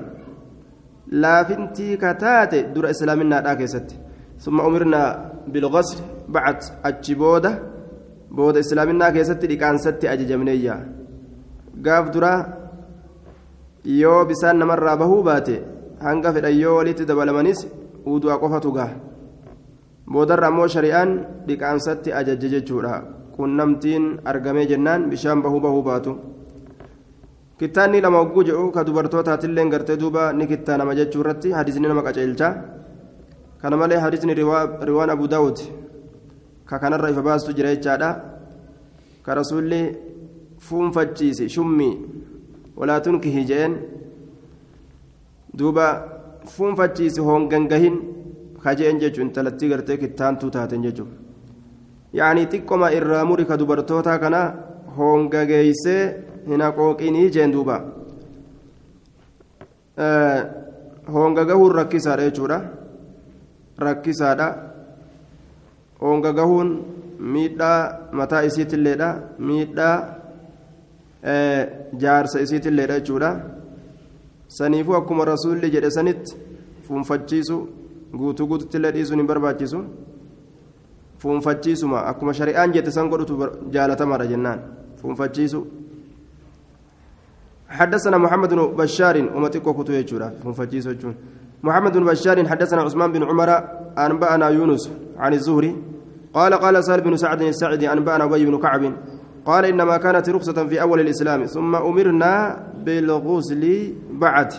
لا فنتي كتات در إسلامنا راكست ثم أمرنا بالغسل بعد أجبودة بود إسلامنا كيست لكان ست أججمنية قاف درا يو بسان مرة بهو باتي hanga fedhan yoo walitti dabalamanis udu'a qofatu gaha boodarra ammoo shari'aan dhiqaansatti ajajje jechuudha qunnamtiin argamee jennaan bishaan bahuu bahuu baatu kittaanni lama hogguu jedhu ka dubartootaatillee gartee duuba ni kittaanama jechuu irratti hadisni nama qaceelcha kana malee hadisni riwaan abu daawud ka kanarra ifa baastu jira jechaadha ka rasuulli fuunfachiise shummii walaa tunkihi jeen duuba fuunfachiise hoongangahin kajeen jechuun intalattii gartee kittaantuu taaten jechuun yaanii xiqqoma irraa muri ka dubartoota kana hoongageeysee hin haqooqinii jeen duuba hoongagahuun rakkisaadha jechuudha rakkisaadha hoongagahuun miidhaa mataa isiitilleedha miidhaa jaarsa isiitilleedha jechuudha saniifuu akkuma rasuulli jedhe sanitti fuunfachiisu guutuu guututti dhiisuun hin barbaachisu fuunfachiisuma akkuma shari'aan jette san godhutu jaalatamaadha jennaan fuunfachiisu حدثنا محمد بن بشار ومتك وكتو يجورا فنفجيس محمد بن بشار حدثنا عثمان بن عمر أنبأنا يونس عن الزهري قال قال سهل بن سعد السعدي أنبأنا أبي بن كعب قال إنما كانت رخصة في أول الإسلام ثم أمرنا بالغسل بعد.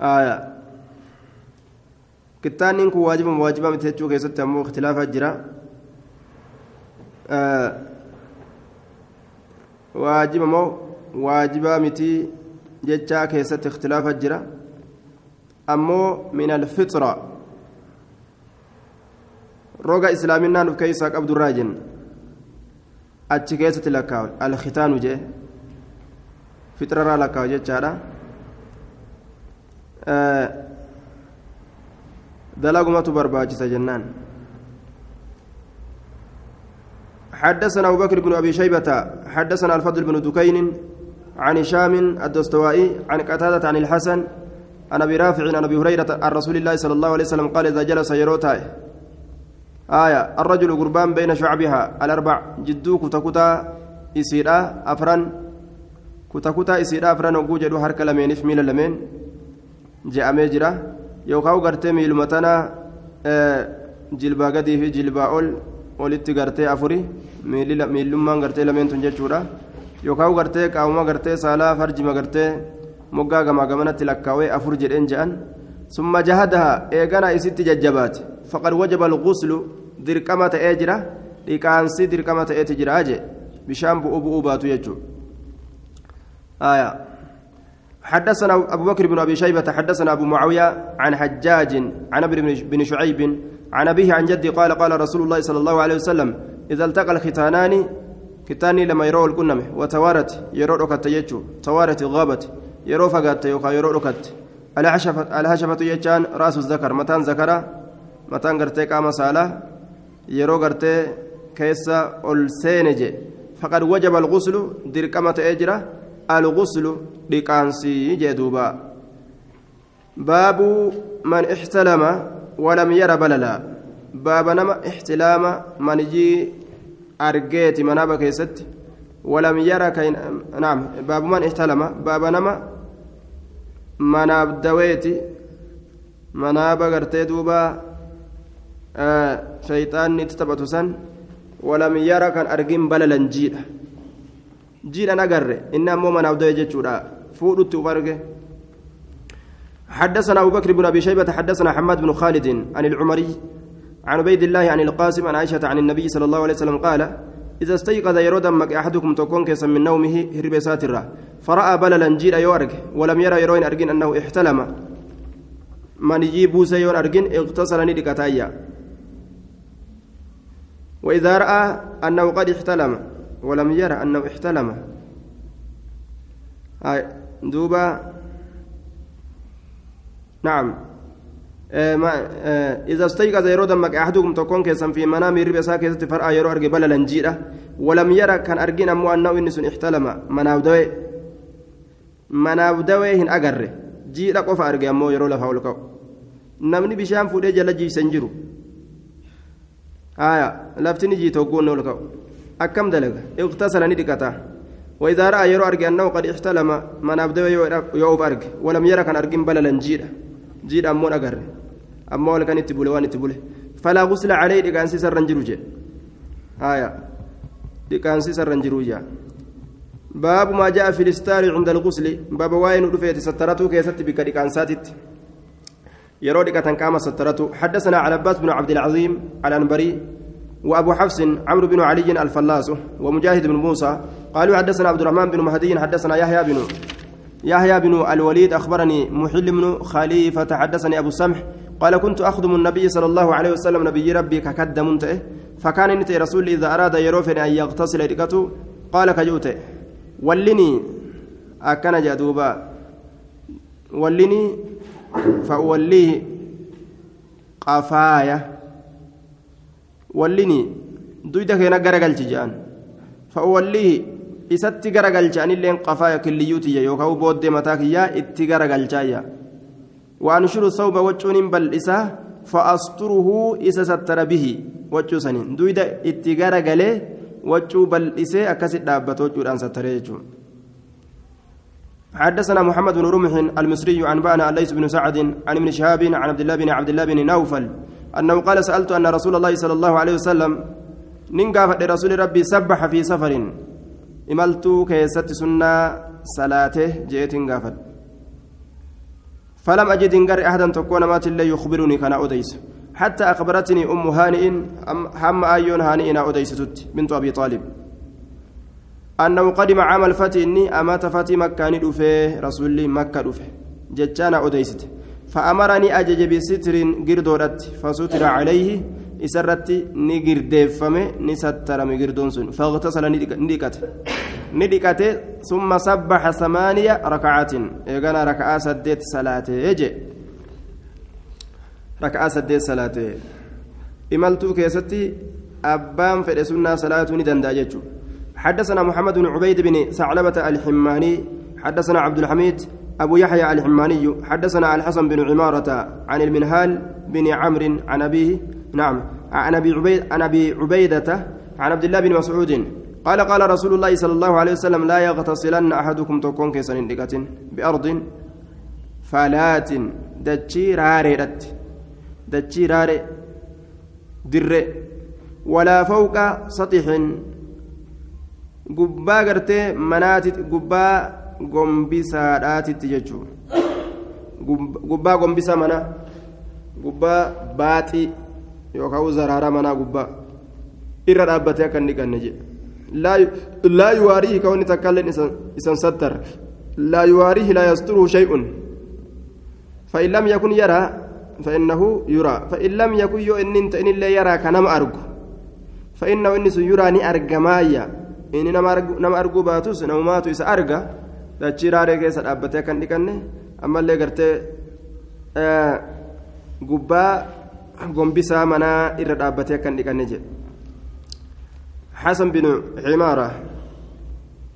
آية. كتانين كو واجبا واجبا متهجو كيست أمو اختلاف الجرا آه. واجبا مو واجبا متي جتشا كيست اختلاف الجرا أمو من الفطرة. روغا إسلامنا نفكيسا قبض الراجن. achi keessatti lakkaawe alkhitaanu jee fixrarraa lakkaawe jechaadha dalagumatu barbaachisa jennaan حدثنا أبو بكر بن أبي شيبة حدثنا الفضل بن دكين عن هشام الدستوائي عن قتادة عن الحسن عن أبي رافع عن أبي هريرة عن رسول الله صلى الله عليه وسلم قال إذا جلس يروتا آية الرجل قربان بين شعبها الأربع جدو كتا كتا إسيرا أفران كتا كتا إسيرا أفران وجوجد حركة لمن إفميل لمن جاء ميجرا. يوكاو غرتي ميلمتنا آه جلبا قدي في جلبا أول ولت غرتي أفري miillummaan gartee lameentuun jechuudha yookaan gartee qaamuma gartee saalaa farjima gartee moggaa gamaa gamanatti lakkaawee afur jedheen je'an summa jahadaha eegana isitti jajjabaate faqad wajaba alguslu dirqama ta'ee jira dhiqaansi dirqama ta'eeti jira jee bishaan bu'uu bu'uu baatu jechuudha حدثنا أبو بكر بن أبي شيبة حدثنا أبو معاوية عن حجاج عن ابن بن شعيب عن أبيه عن جدي قال قال رسول الله صلى الله عليه وسلم إذا التقى الختانان كتاني لما يروا الكنمه وتوارت يروا ركت يجو توارت غابت yeroo fagaatte yookaan yeroo dhokatte alhashafatu jechaan raasu zakar. Mataan zakara mataan gartee qaama saalaa yeroo gartee keessa ol seene je faqad wajaba alguslu dirqama ta'ee jira. Alguslu dhiqaansii jee duuba. Baabu man ixtalama walam yara balalaa baaba nama ixtilaama manijii argeeti manaaba keessatti. Walam yara naam baabu man ixtalama baaba nama نما مناب دويتي منابا غرتي دوبا آه شيطان نتتبت سن ولم يرى كان أرجين بللا جيدا جيدا نقر إنما مو مناب دوي جتشورا فودت وبرجه حدثنا أبو بكر بن أبي شيبة حدثنا حماد بن خالد عن العمري عن عبيد الله عن القاسم عن عائشة عن النبي صلى الله عليه وسلم قال إذا استيقظ يرود مك أحدكم تكون كيسا من نومه هرب ساترة. فرأى بللا جيل يورق ولم يرى يروين أرجين أنه احتلم. من يجيب بوسى يون أرجين اغتسل ندكتايا وإذا رأى أنه قد احتلم ولم يرى أنه احتلم. هاي دوبا. نعم. آه آه إذا استيقظ يرو دمك أحدكم تكون كيسا في منام ربي ساكي فرأى يرو أرجي بلا لنجيرة ولم يرى كان أرجينا مو أنه إنس احتلم مناو دوي مناو دوي هن أجر جيرة قف أرجي أمو يرو لفا ولكو نمني بشام فودي جل جي سنجرو آية لفتني جي توقون ولكو أكم دلق اغتسل ندكتا وإذا رأى يرو أرجي أنه قد احتلم مناو دوي يوب أرجي ولم يرى كان أرجي بلا لنجيرة جيرة أمو أجر أمو لكان يتبولي وان يتبولي فلا غسل عليه دقانسي سرن جرو جي آية دقانسي سرن جرو جي باب ما جاء في الاستار عند الغسل باب واين رفيت سترته كيست بك دقانساتت يرو دقة قام سترته حدثنا على عباس بن عبد العظيم الأنبري وأبو حفص عمرو بن علي الفلاس ومجاهد بن موسى قالوا حدثنا عبد الرحمن بن مهدي حدثنا يحيى بن يحيى بن الوليد أخبرني محل بن خليفة حدثني أبو سمح قال كنت أخدم النبي صلى الله عليه وسلم نبي ربي ككد منته فكان نتي رسول إذا أراد يروفني أن يغتسل ركته قال كجوته ولني أكن جدوبا ولني فأوليه قفايا ولني دويدك هنا قرقل جان فأوليه isatti garagalchaanilleen qafaaya killiyyuutiyya yookaan booddee mataa kiyyaa itti garagalchaayya waan shuru sawba wacuun hin bal'isaa fa'asturuhuu isa sattara bihi wacuu saniin duyda itti garagalee wacuu bal'isee akkasi dhaabbata wacuudhaan sattaree jechuudha. حدثنا محمد بن رمح المصري عن بأنا الليث بن سعد عن ابن شهاب عن عبد الله بن عبد الله بن نوفل أنه قال سألت أن رسول الله صلى الله عليه وسلم ننقى رسول ربي سبح في سفر imaltuu keessatti sunnaa salaate jeetiin gaafadhe فلم أجد إنقر أحدا تكون مات الله يخبرني كان أديس حتى أخبرتني أم هانئ هم أيون هانئ أديس بنت أبي طالب أنه قدم عام الفتح إني أمات فتي مكة ندفه رسول مكة دفه جتانا أديست فأمرني أجج بستر قردورت فستر عليه isarratti ni girdeeffame ni sattarame girdoon sun faghtasala ni dhiqate ni dhiqate summa sabbaxa samaaniya rakacaatin eegana raka'aa saddeet salaatee je raka'aa saddeet salaatee imaltuu keessatti abbaan fedhe sunnaa salaatuu ni danda'a jechuudha حدثنا محمد بن عبيد بن ثعلبة الحماني حدثنا عبد الحميد أبو يحيى الحماني حدثنا الحسن بن عمارة عن المنهال بن عمرو عن أبيه نعم. عن أبي عبيد عن أبي عبيدة عن عبد الله بن مسعود قال قال رسول الله صلى الله عليه وسلم لا يغتسلن أحدكم تكون كيسن بأرض فلات دجي راريدت دجي راري در ولا فوق سطح. gubbaa gartee manaati gubbaa gombisaadhaatitti jechuudha gubbaa gombisaa mana gubbaa baaxii yookaan zaraaraa manaa gubbaa. Irra dhaabbatee akka inni dhiqanne jedha laa yuwaarihi ka wanni takka illee isan sattar. Laa yuwaarihi laa yasturuhu shay'un. Fa'in lam yakun yaraa fa'innahu yuraa. Fa'in lam yakun yoo inni hin ta'in illee yaraa ka nama argu. Fa'innahu inni sun yuraa ni argamaayya inni nama arguu baatus namumaatu isa arga. Dachii raaree keessa dhaabbatee akka hin dhiqanne ammallee gartee eh, gubbaa. Gombisaa manaa irra dhaabbatee akkan dhiqanne jedhe حسن بن عمارة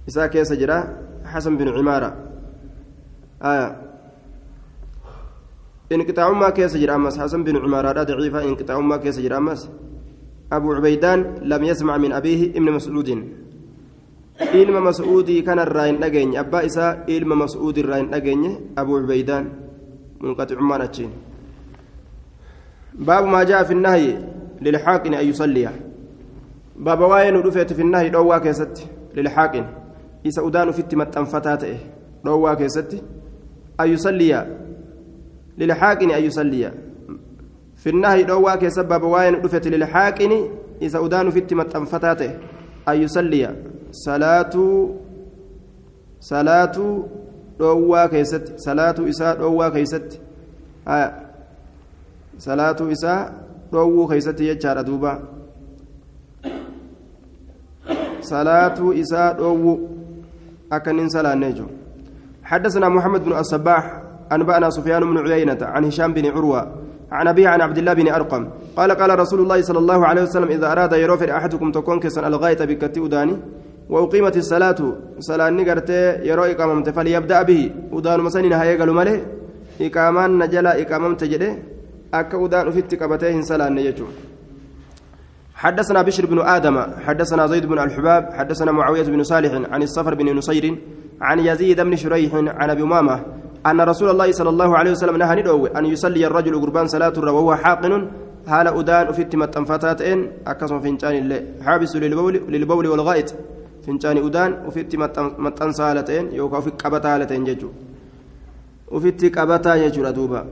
إساء كيس جرا حسن بن عمارة آية انقطاع ما كيس جرا أمس حسن بن عمارة ضعيفة انقطاع ما كيس جرا أمس أبو عبيدان لم يسمع من ilma mas'uudii kanarraa hin dhageenye abbaa isaa ilma mas'uudirraa hin dhageenye abuu cubeydaan munqaxicummaan achiin maa jaa fi nnahyi lilxaaqin an yusalliya baaba waa'ee nu dhufeeti fi nnahyi dhoowwaa keessatti lilxaaqin isa udaan ufitti maxxanfataa ta'e dhoowwaa keessatti an yusalliya lilxaaqin an yusalliya fi nnahyi dhoowwaa keessa baaba waa'ee nu dhufeeti lilxaaqin isa udaan ufitti maxxanfataa ta'e an yusalliya salaatuu salaatuu dhoowwaa keessatti salaatuu isaa dhoowwaa keessatti salaatuu isaa dhoowwuu keessatti jechaadha duuba. صلاة إساء أو أكن صلاة نجو حدثنا محمد بن الصباح أنبأنا سفيان بن عيينة عن هشام بن عروة عن أبي عن عبد الله بن أرقم قال قال رسول الله صلى الله عليه وسلم إذا أراد يروفر أحدكم تكون كسن الغاية بكتي أداني وأقيمت الصلاة صلاة نقرت يرو إقامة فليبدأ به أدان مسنين هاي قالوا ماله إقامان نجلا إقامة تجده أكا أدان أفتك أبتين صلاة نيجو حدثنا بشر بن آدم حدثنا زيد بن الحباب حدثنا معاوية بن صالح عن الصفر بن نصير عن يزيد بن شريح عن أبي أمامة أن رسول الله صلى الله عليه وسلم نهى ندعو أن يصلي الرجل قربان صلاة وهو حاقن حال أدان أفت متنفتاتين أكسم فنجان الله حابس للبول, للبول والغائط فنجان أدان أفت متنسالتين يوكا في قبتالتين ججو. أفت قبتا يجور دوبا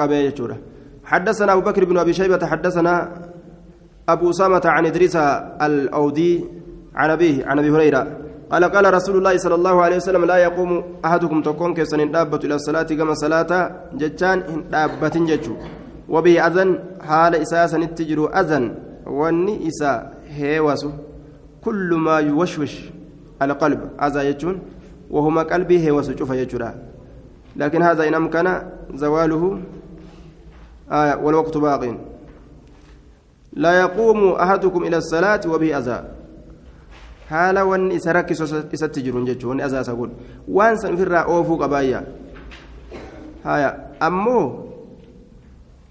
يجور حدثنا أبو بكر بن أبي شيبة حدثنا أبو أسامة عن إدريس الأودي عن أبيه عن أبي هريرة. قال قال رسول الله صلى الله عليه وسلم لا يقوم أحدكم تكون كيسن دابة إلى الصلاة كما صلاة جتان دابة جتشو. وبه أذن حال إساسا التجر أذن. واني إسا هيوس كل ما يوشوش القلب. أذى يجون. وهما قلبي هيوس شوف يجرا لكن هذا إن أمكن زواله آية والوقت باق لا يقوم أحدكم إلى الصلاة وبه jechuun wanni asaasa kun waan san ofirraa oofuu qabaayya haya ammoo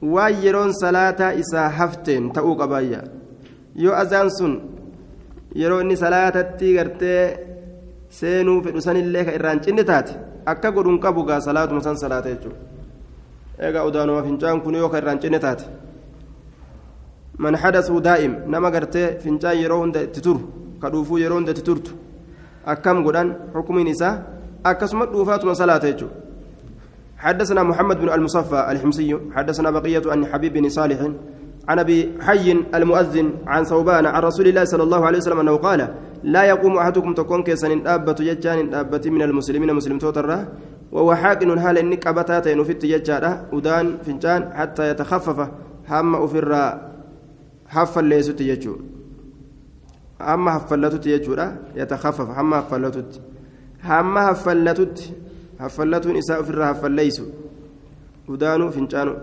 waan yeroon salaataa isaa hafteen ta'uu qabaayya yoo azaan sun yeroo inni salaatatti gartee seenuu fedhu sanillee ka irraan cinni taate akka godhuun qabu gaa salaatuma san salaata jechuudha. Eegaa udaanuma fincaan kun yoo ka irraan cinni taate man hadasuu daa'im nama gartee fincaan yeroo hunda itti turu كدوفو يرون دتي ترتو أكم قدان حكم نساء أكسمت دوفات صلاة يجو حدثنا محمد بن المصفى الحمصي حدثنا بقية عن حبيب بن صالح عن ابي حي المؤذن عن ثوبان عن رسول الله صلى الله عليه وسلم انه قال لا يقوم أحدكم تكون كيسن دابة ججان دابة من المسلمين مسلم توتره وهو حاقن هال انك ابتاتين في التججارة ودان فنجان حتى يتخفف هم أفر حفل ليست يجو hamma haffallatutti jechuudha yatakhaffaf hamma haffallatutti hamma haffallatutti haffallatuun isaa ofirraa haffalleeysu udaanuu fincaanu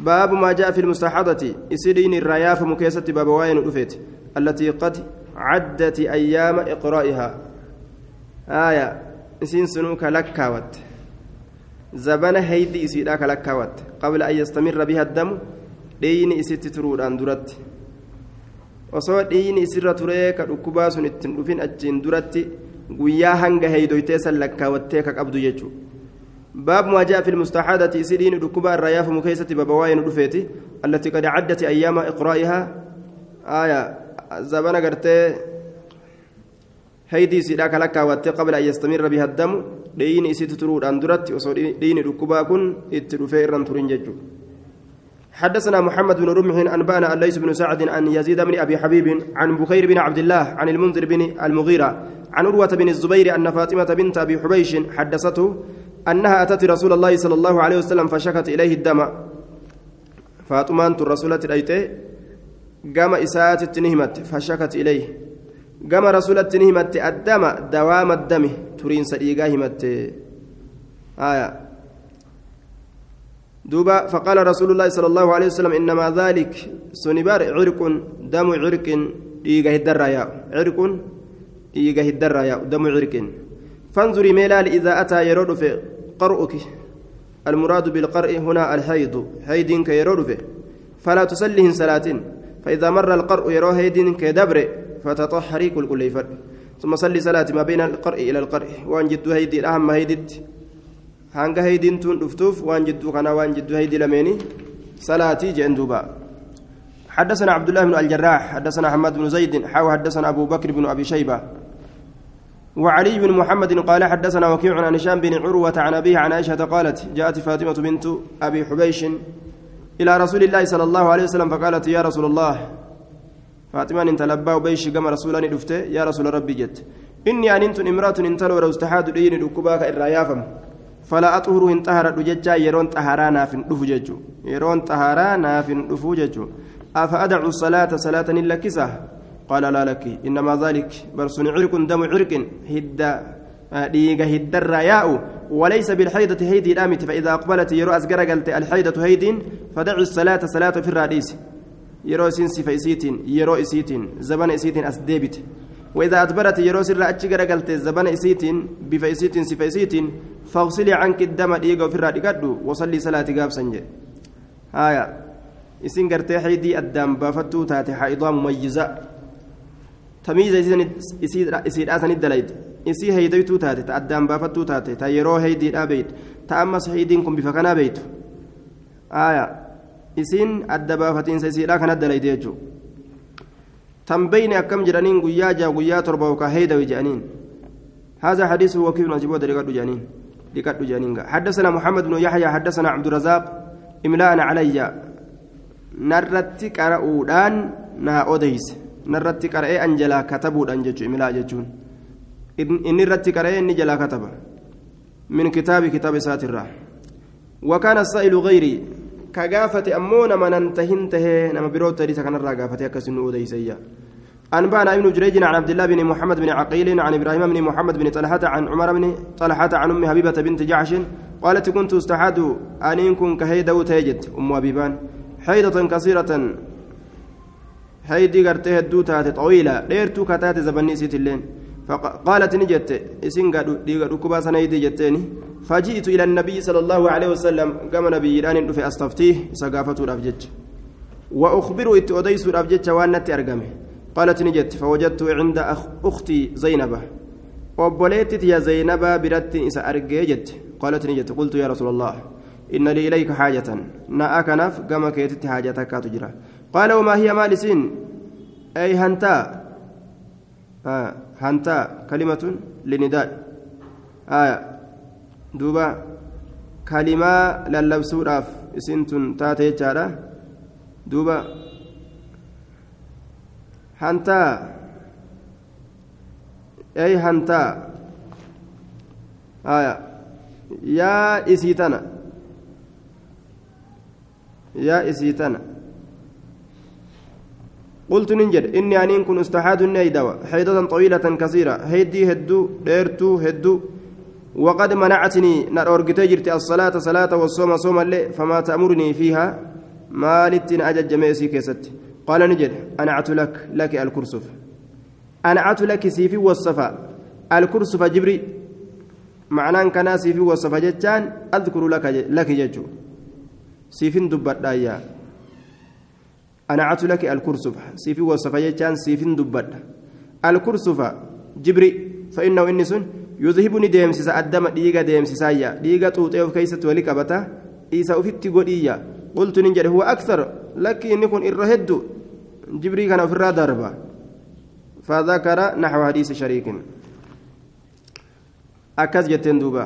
باب ما جاء في المستحاضة إسرين الرياف مكيسة باب رفيت التي قد عدت أيام إقرائها. آية إسين سنوك لكاوت. زبن هيدي إسيراك لكاوت. قبل أن يستمر بها الدم إسيت ترور أن درت. osoo dhiini isirra turee ka dhukkubaa sun ittiin dhufin achiin duratti guyyaa hanga heeydoytee san lakkaawattee ka qabdu jechuudha باب ما جاء في المستحاضة سيدين ركوبا الرياف مكيسة بابواين رفيتي التي قد عدت أيام إقرائها. آية زبنا قرتي هيدي سيداك لك قبل أن يستمر بها الدم. دين إسيت ترود أندرت دين ركوبا كن. اترفير ترين ججو. حدثنا محمد بن رمح أنبانا الليث بن سعد عن يزيد بن أبي حبيب عن بخير بن عبد الله عن المنذر بن المغيرة عن عروة بن الزبير أن فاطمة بنت أبي حبيش حدثته أنها أتت رسول الله صلى الله عليه وسلم فشكت إليه الدم. فاطمة الرسولة الأيتي قام إساءة التنهمت فشكت إليه قام رسولة التنهمت الدم دوام الدم ترين سريقا همت آية دوبا فقال رسول الله صلى الله عليه وسلم إنما ذلك سنبار عرق دم عرق إيجاه الدرايا عرق إيجاه الدرايا دم عرق فانظري ميلال إذا أتى يرد في قرؤك المراد بالقرء هنا الحيض حيد كيرد فلا تسلهن صلاة فإذا مر القرء يرى حيد كدبر فتطهري كل كل ثم صلي صلاة ما بين القرء إلى القرء. وأن جد هيدي الأهم هيدت. haydiin tun dhuftuuf waan jidduu kana waan jidduu haydii lameeni salaatii jeen duuba حدثنا عبد الله بن الجراح. حدثنا حماد بن زيد. حاو حدثنا أبو بكر بن أبي شيبة. وعلي بن محمد قال حدثنا وكيع عن هشام بن عروة عن أبيه عن عائشة قالت جاءت فاطمة بنت أبي حبيش إلى رسول الله صلى الله عليه وسلم فقالت يا رسول الله. فاطمة انت لبا وبيش قام رسولا دفته يا رسول ربي جت. إني أنت امرأة انتلو لو استحاد دين ركباك إرايافم فلا أطهر إن طهر دجاجا يرون طهرا نافن دفو ججو. يرون طهرا نافن دفو ججو. أفأدع الصلاة صلاة إلا كسة قال لا لك إنما ذلك برسون عرق دم عرق هد ديغا هد الرياء وليس بالحيضة هيدي الآمت فإذا أقبلت يرو أزقر قلت الحيضة هيد فدع الصلاة صلاة في الرئيس يرو سنسي فإسيتين يرو إسيتين زبن إسيتين أسديبت. وإذا أدبرت يرو سر أتشقر قلت زبن إسيتين بفإسيتين سفإسيتين فاغسلي عنك الدم ديغا في الرئيس وصلي صلاة قاب سنجي. آية isin gartee haydii addaan baafattuu taate haayidaa mumayyiza tamiiza isiidhaa sanit dalayde isii haydaytuu taate ta addaan baafattuu taate ta yeroo haydiidhaa beeytu ta ammas haydiin kun bifa kanaa beeytu aya isiin adda baafatiinsa isiidhaa kanat dalayde jechuu tan beyne akkam jedhaniin guyyaa jaa guyyaa torba yookaa haydawi jedhaniin هذا حديث وكيف نجيبه دقيقة جانين دقيقة جانين حدثنا محمد بن يحيى حدثنا عبد الرزاق إملاء علي narratti qara'uudhaan naa odeyse narratti qara'ee an jalaa katabuudhaan jechuun imilaa jechuun. Inni irratti qara'ee inni jalaa kataba. Min kitaabi kitaaba isaatirraa. وكان السائل غيري كغافة أمون من أنتهن تهي نما بروت تريس كان الراغافة يكسن أوديسيا أنبانا ابن جريج عن عبد الله بن محمد بن عقيل عن إبراهيم بن محمد بن طلحة عن عمر بن طلحة عن أم حبيبة بنت جعش قالت كنت استحاد أن كن كهيدا وتيجد أم أبيبان حيضة كثيرة حيدي قرتي هدو تاتي طويلة. ديرتو كتاتي زبني سيت اللين فقالت نجت إسين قالوا دي ركبا سنيدي جتني فجئت إلى النبي صلى الله عليه وسلم. قام نبي الآن في أستفتيه سقافته الأفجج وأخبره إتوديس الأفجج وأنت أرقمه. قالت نجت فوجدت عند أخ أختي زينبة. وبوليتت يا زينبة برت إسا أرقيجت قالت نجت قلت يا رسول الله إن لي إليك حاجة. ناءك نف كما كيتت حاجتك تجرى قال وما هي مالسين؟ أي هنتا. آه هنتا. كلمة لنداء آية دوبا. كلمة للبسوراف اسنتن تاتي جارة. دوبا. هنتا. أي هنتا. آية يا إسيتنا يا إسيتنا قلت ننجد إني أنين كن استحاد النيدوى حيضة طويلة كثيرة هيدي هدو ديرتو هدو وقد منعتني نرورجتي جرت الصلاة صلاة والصوم صوم اللي فما تأمرني فيها مالت أجج جميسي كيست. قال نجد أنعت لك لك الكرسف. أنعت لك سيفي والصفا. الكرسف جبري. معناه كان سيفي والصفا جتان أذكر لك لك ججو. siifin dubbadhaayyaa laki alkursufa siifin wasafa jechaan siifin dubbadha alkursufa jibri فإنه إني سن يذهبني ديمسس أدم ديغا ديمسسايا ديغا توتي أوف كيسة ولي كبتا. إيسا أفتي قدية قلت ننجر هو أكثر. لك إن يكون إرهد جبري كان في الرادربا فذكر نحو حديث شريك. أكز جتين دوبا.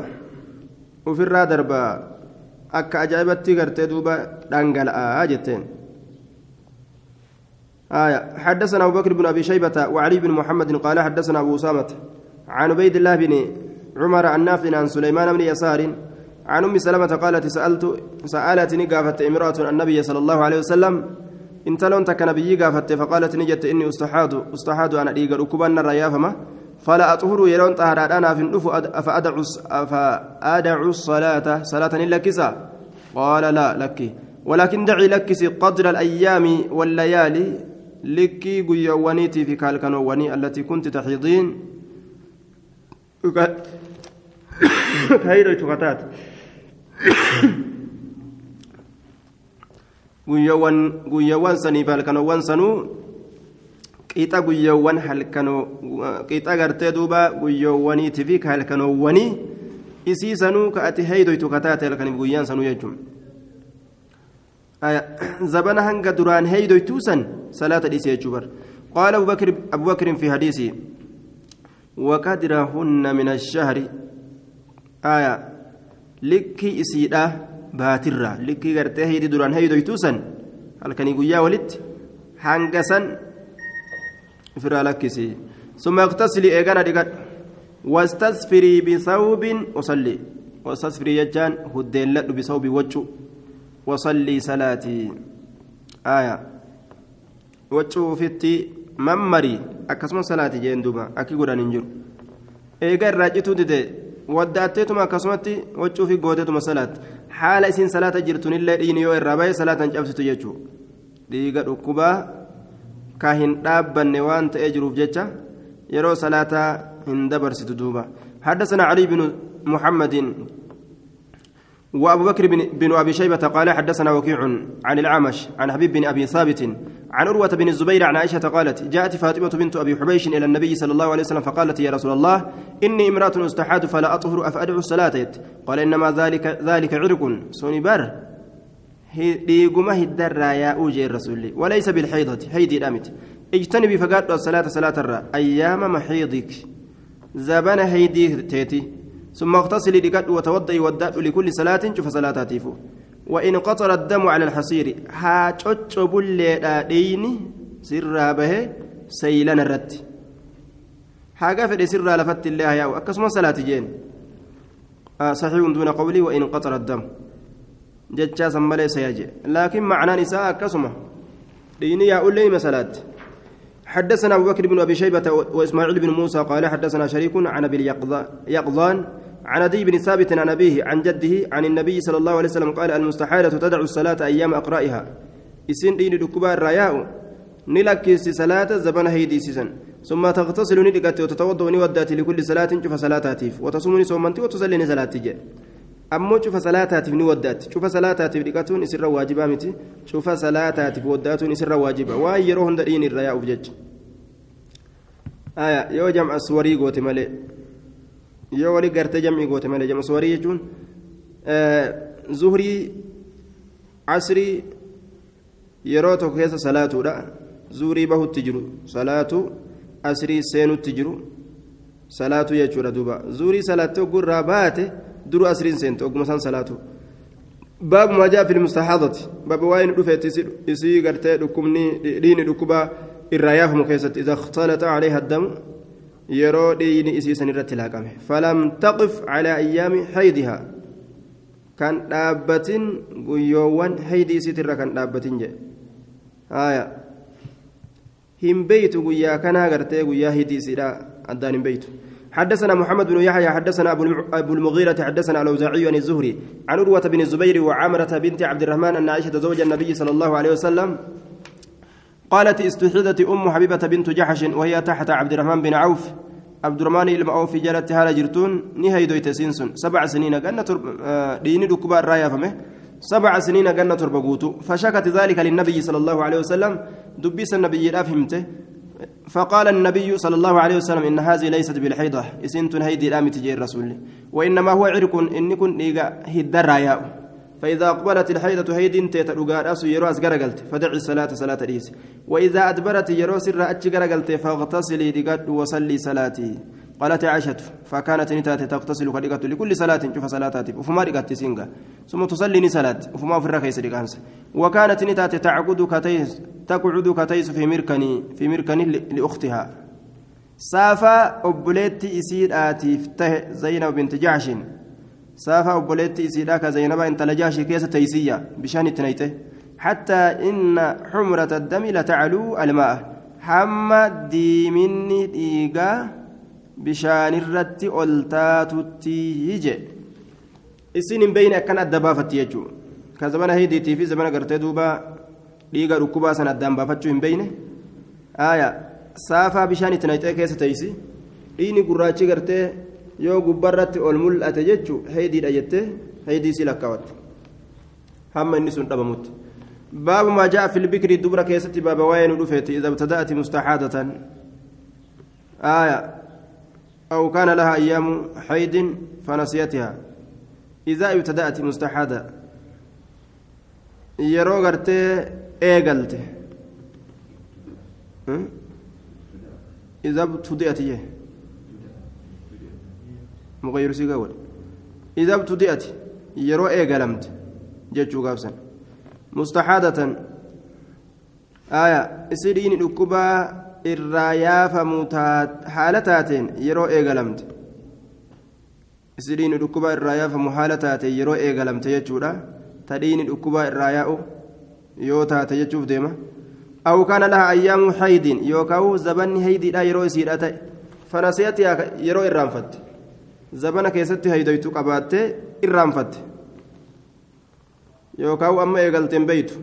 وفي الرادربا akka ajaa'ibatti gartee duuba dhangala'aa jetteen آية. حدثنا أبو بكر بن أبي شيبة وعلي بن محمد قال حدثنا أبو أسامة عن عبيد الله بن عمر عن نافع عن سليمان بن يسار عن أم سلمة قالت سألت سألتني قافت امرأة النبي صلى الله عليه وسلم إن تلونت كنبي قافت فقالت نجت إني أستحاد أستحاد أنا ديقر أكبان الريافمة فلا أطهر يرون طهر أنا في النف فأدع فأدع الصلاة. صلاة إلا كسا قال لا لك. ولكن دعي لك قدر الأيام والليالي. لك قيوانيتي في كالكنواني التي كنت تحيضين كهيرة شكتات guyyoowwan sanii fi halkanoowwan sanuu qixa guyyoowwan halkanoo qixa gartee duuba guyyoowwaniitii fi ka halkanoowwanii isii sanuu ka ati heeydoytu ka taate halkaniif guyyaan sanuu jechuun zabana hanga duraan heeydoytuu san dhiisee jechuu bar قال أبو بكر أبو بكر في حديثه وقدرهن من الشهر. آية. لكي إسيدا باترة لكي قرتي هيدي دران هيدو يتوسن. هل كان يقول يا ولد؟ هنقسن فرا لكسي. ثم اغتسلي. ايغانا ديغات واستسفري بثوب وصلي واستسفري يجان هدين لد بثوب وجه وصلي صلاتي. آية. وجه فتي mammarii akkasuma salaati jeen duuba akki godhan hin jiru eega irraa cituu dide waddaatteetuma akkasumatti waccuu fi gooteetuma salaatti haala isiin salaata jirtunillee dhiini yoo irraa bahe salaatan cabsitu jechuudha dhiiga dhukkubaa ka hin dhaabbanne waan ta'ee jiruuf jecha yeroo salaataa hin dabarsitu duuba حدثنا علي بن محمد وأبو بكر بن, بن أبي شيبة قال حدثنا وكيع عن العمش عن حبيب بن أبي ثابت عن عروه بن الزبير عن عائشة قالت جاءت فاطمة بنت أبي حبيش إلى النبي صلى الله عليه وسلم فقالت يا رسول الله إني امرأة استحاد فلا أطهر أفأدع الصلاه قال إنما ذلك ذلك عرق. سوني بر. dhiiguma hiddarraa yaa'uu jee rasuulli walaysa bilhaydati haydiidhamiti ijtanibii fagaadhu asalaata salaatarra ayyaama maxiidik zabana haydii teeti ثم اغتسلي لقد وتوضئي وداد لكل صلاة شوف صلاة تيفو. وإن قطر الدم على الحصير ها تشوب الليل سر به سيلان الرد. حاجة في سر لفت الله يا أكسم صلاة جين. آه صحيح دون قولي وإن قطر الدم. جتشا سمالي سياجي. لكن معنى نساء أكسمه ديني يا أولي مسالات حدثنا أبو بكر بن أبي شيبة وإسماعيل بن موسى قال حدثنا شريك عن أبي يقظان عن أبي بن ثابت عن أبيه عن جده عن النبي صلى الله عليه وسلم قال المستحالة تدع الصلاة أيام أقرائها. إسن دين دكبا الرياء. نلكس صلاة زبن هيدي سيسن ثم تغتسل ندقت وتتوضأ ونودات لكل صلاة شوف صلاتاتيف. وتصومني صومنتي وتصلي صلاة تجي ammoo cufa salaataatiif ni waddaatti cufa salaataatiif dhiqatuun isirra waajibaa miti cufa salaataatiif waddaatuun isirra waajiba waan yeroo hunda dhiin irra yaa'uuf jecha yoo jam'a suwarii goote yoo walii gartee jam'ii goote malee jam'a suwarii jechuun zuhrii asrii yeroo tokko keessa salaatuudha zuhrii bahutti jiru salaatu asrii seenutti jiru salaatu jechuudha duuba zuhrii salaattee ogurraa baate. درو أسرين سنت أقوم سان صلاته باب ما جاء في المستحاضة باب وين دفت يسي قرتي دكمني دين دكبا الراياه مكيست إذا اختلط عليها الدم يرو دين إسي سنرت فلم تقف على أيام حيضها كان دابتين قيوان حيدي ستر كان دابتين جاء آية هم بيت قيا كان قرتي قيا هيدي سيدا أدان بيته حدثنا محمد بن يحيى حدثنا أبو المغيرة حدثنا الأوزاعي عن الزهري عن عروة بن الزبير وعامرة بنت عبد الرحمن أن عائشة زوج النبي صلى الله عليه وسلم قالت استحدت أم حبيبة بنت جحش وهي تحت عبد الرحمن بن عوف. عبد الرحمن المعوف جلت هالا جرتون نهاية دويت سينسون. سبع سنين قلنا ترب ديني دكبار رايا فمه. سبع سنين قلنا تربقوتو. فشكت ذلك للنبي صلى الله عليه وسلم. دبيس النبي فهمته. فقال النبي صلى الله عليه وسلم إن هذه ليست بالحيضة. إسنت هيدي الآم تجي الرسول وإنما هو عرق. إن كن إيغا هدر ياء فإذا أقبلت الحيضة هيد تيت رقاراس يروس قرقلت فدع الصلاة صلاة ريس وإذا أدبرت يروس الرأتش قرقلت فاغتسلي لقد وصلي صلاتي. قالت عائشة فكانت نتات تغتسل كدقة لكل صلاة شوف صلاتاتي. وفما رقت سينغا ثم تصلي صلاة وفما في الركيس رقانس. وكانت نتات تعقد كتيس تقعد كتيس في مركني في مركني لأختها. سافا أبوليت إسيد آتي زينب بنت جعش سافا أبوليت إسيد آكا زينب انت لجاشي كيس تيسية بشان التنيته حتى إن حمرة الدم لتعلو الماء حمى ديمني bishaan irratti ol taatutti hije isin hin beeyne akkan adda baafatti jechuudha kan zamana hidiitii fi zamana gartee duuba dhiiga dhukkubaa san addaan baafachuu hin beeyne saafaa bishaan itti naqxee keessa teeysi dhiini gurraachi gartee yoo gubbarratti ol mul'ate jechuu heediidha jettee heedii si lakkaawwatte hamma inni sun dhabamutti baabu maa ja'a filbikrii dubra keessatti baaba waa'ee nu dhufeeti idha ibtada'ati mustaxaadatan aayaa أو كان لها أيام حيد فنسيتها إذا ابتدأت مستحادا yeroo gartee eegalte إذا ابتدأت يه مغير سيقول إذا ابتدأت yeroo eegalamte jechuu gaafsan mustaxaadatan aya isidhiini dhukkubaa irraa yaafamu haala taateen yeroo eegalamte isidhiini dhukkubaa irraa yaafamu haala taateen yeroo eegalamte jechuudha tadhiini dhukkubaa irraa yaa'u yoo taate jechuuf deema أو كان لها أيام حيد يوكاو زبن هيدي لا يرو سيراتي فنسيتها يرو إرانفت زبن كيست هيديتو قبات إرانفت يوكاو أما يقلتن بيتو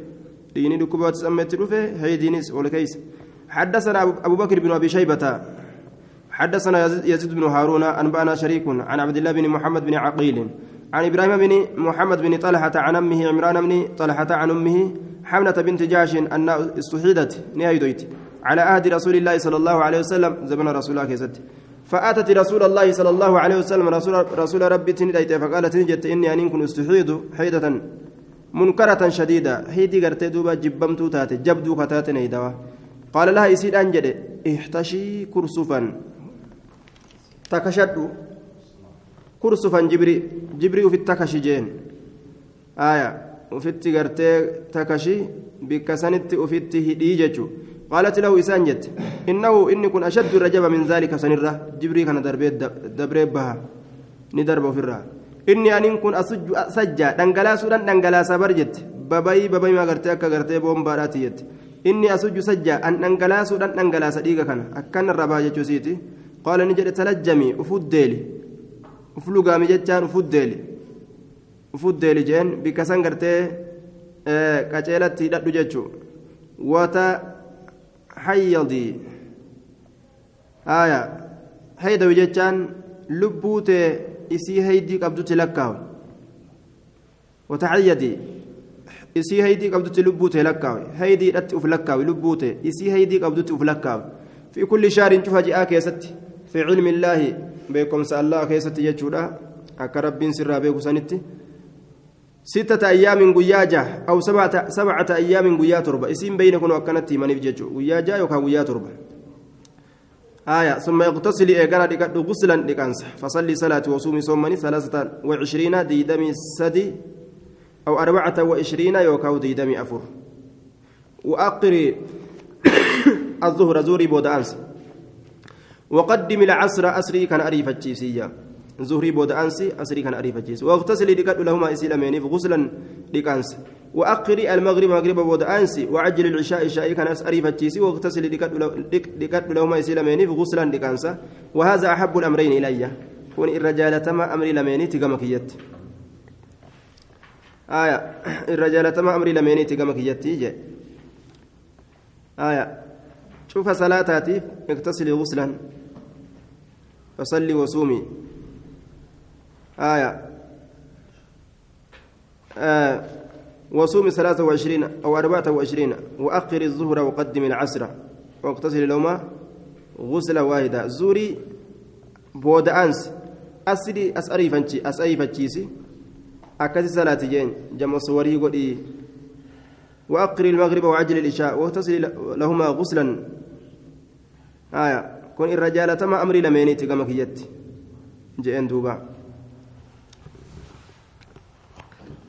ديني دكوبات سمت رفه هيدينيس ولكيس حدثنا أبو بكر بن أبي شيبة حدثنا يزيد بن هارون أنبأنا شريك عن عبد الله بن محمد بن عقيل عن إبراهيم بن محمد بن طلحة عن أمه عمران بن طلحة عن أمه حملة بنت جاش أن استحيدت نهايدويت على عهد رسول الله صلى الله عليه وسلم زمن رسول الله كيست فأتت رسول الله صلى الله عليه وسلم رسول رسول ربي تنديت فقالت نجت إني أن كن استحيد حيدة منكرة شديدة. هيدي قرتي دوبا جبمتو تاتي جبدو كتاتي نيدوا. قال لها يسيد أنجد. احتشي كرسفا. تكشدو. كرسفا جبري جبري في التكشي جين. آية. وفيت قرتي تكشي بكسنت وفيت هديجة قالت له إسانجت إنه إني كن أشد رجب من ذلك سنرة جبري كان دربيت دبريت بها ندرب في الرّ inni aniin kun sajjaa dhangalaasuudhaan dhangalaasa bar jette babayii babayii maa gartee akka gartee boombaadhaati jette inni asujju sajjaa an dhangalaasuudhaan dhangalaasa dhiiga kana akkan irra baha jechuusiiti qaala ni jedhe talajjamii ufuddeeli uf lugaami jechaan ufuddeeli ufuddeeli jeen bikka san gartee qaceelatti hidhadhu jechuu wata aya haydawi jechaan lubbuu tee isii haydii qabdutti lakkaawe wataxayyadii isii haydii qabdutti lubbuu ta'e lakkaawe haydiidhatti uf lakkaawe lubbuu ta'e isii haydii qabdutti uf lakkaawe fi kulli shaarin cufa ji'aa keessatti fi cilmi illaahi beekumsa allah keessatti jechuudha akka rabbiin sirraa beeku sanitti ستة أيام قياجة أو سبعة سبعة أيام قيا تربة. اسم بين كانوا أكنت منيف جيجو قياجة يوكا قيا تربة. آية ثم يغتسل إيقانا غسلا لكانس فصلي صلاة وصومي صومني ثلاثة وعشرين ديدمي سدي أو أربعة وعشرين يوكاو ديدمي أفر. وأقري (coughs) الظهر زوري بودانس وقدم العصر أسري كان أريف الجيسية. زهري بودانسي أسري كان أريف الجيس واغتسل لكاد لهما إسلامين غسلا لكانس وأقري المغرب مغرب بود أنسي وعجل العشاء عشاء كان أسأري فتشيسي واغتسل لكت لهما يسيلمين غسلا لكانسا وهذا أحب الأمرين إلي. كون الرجال تما أمري لميني تقمكيت آية. الرجال تما أمري لميني تقمكيت آية. شوف صلاتاتي اغتسلي غسلا. فصلي وصومي. آية. آه وصوم ثلاثة وعشرين أو أربعة وعشرين وأخر الظهر وقدم العصر واغتسل لهما غسلة واحدة. زوري بود أنس. أسري أسأري فنشي أسأري فنشيسي أكاسي صلاة جين جمع صوري قولي وأقر المغرب وعجل الإشاء واغتسل لهما غسلا. آية. كون الرجال تما أمري لمينيتي كما كيت جئن دوبا.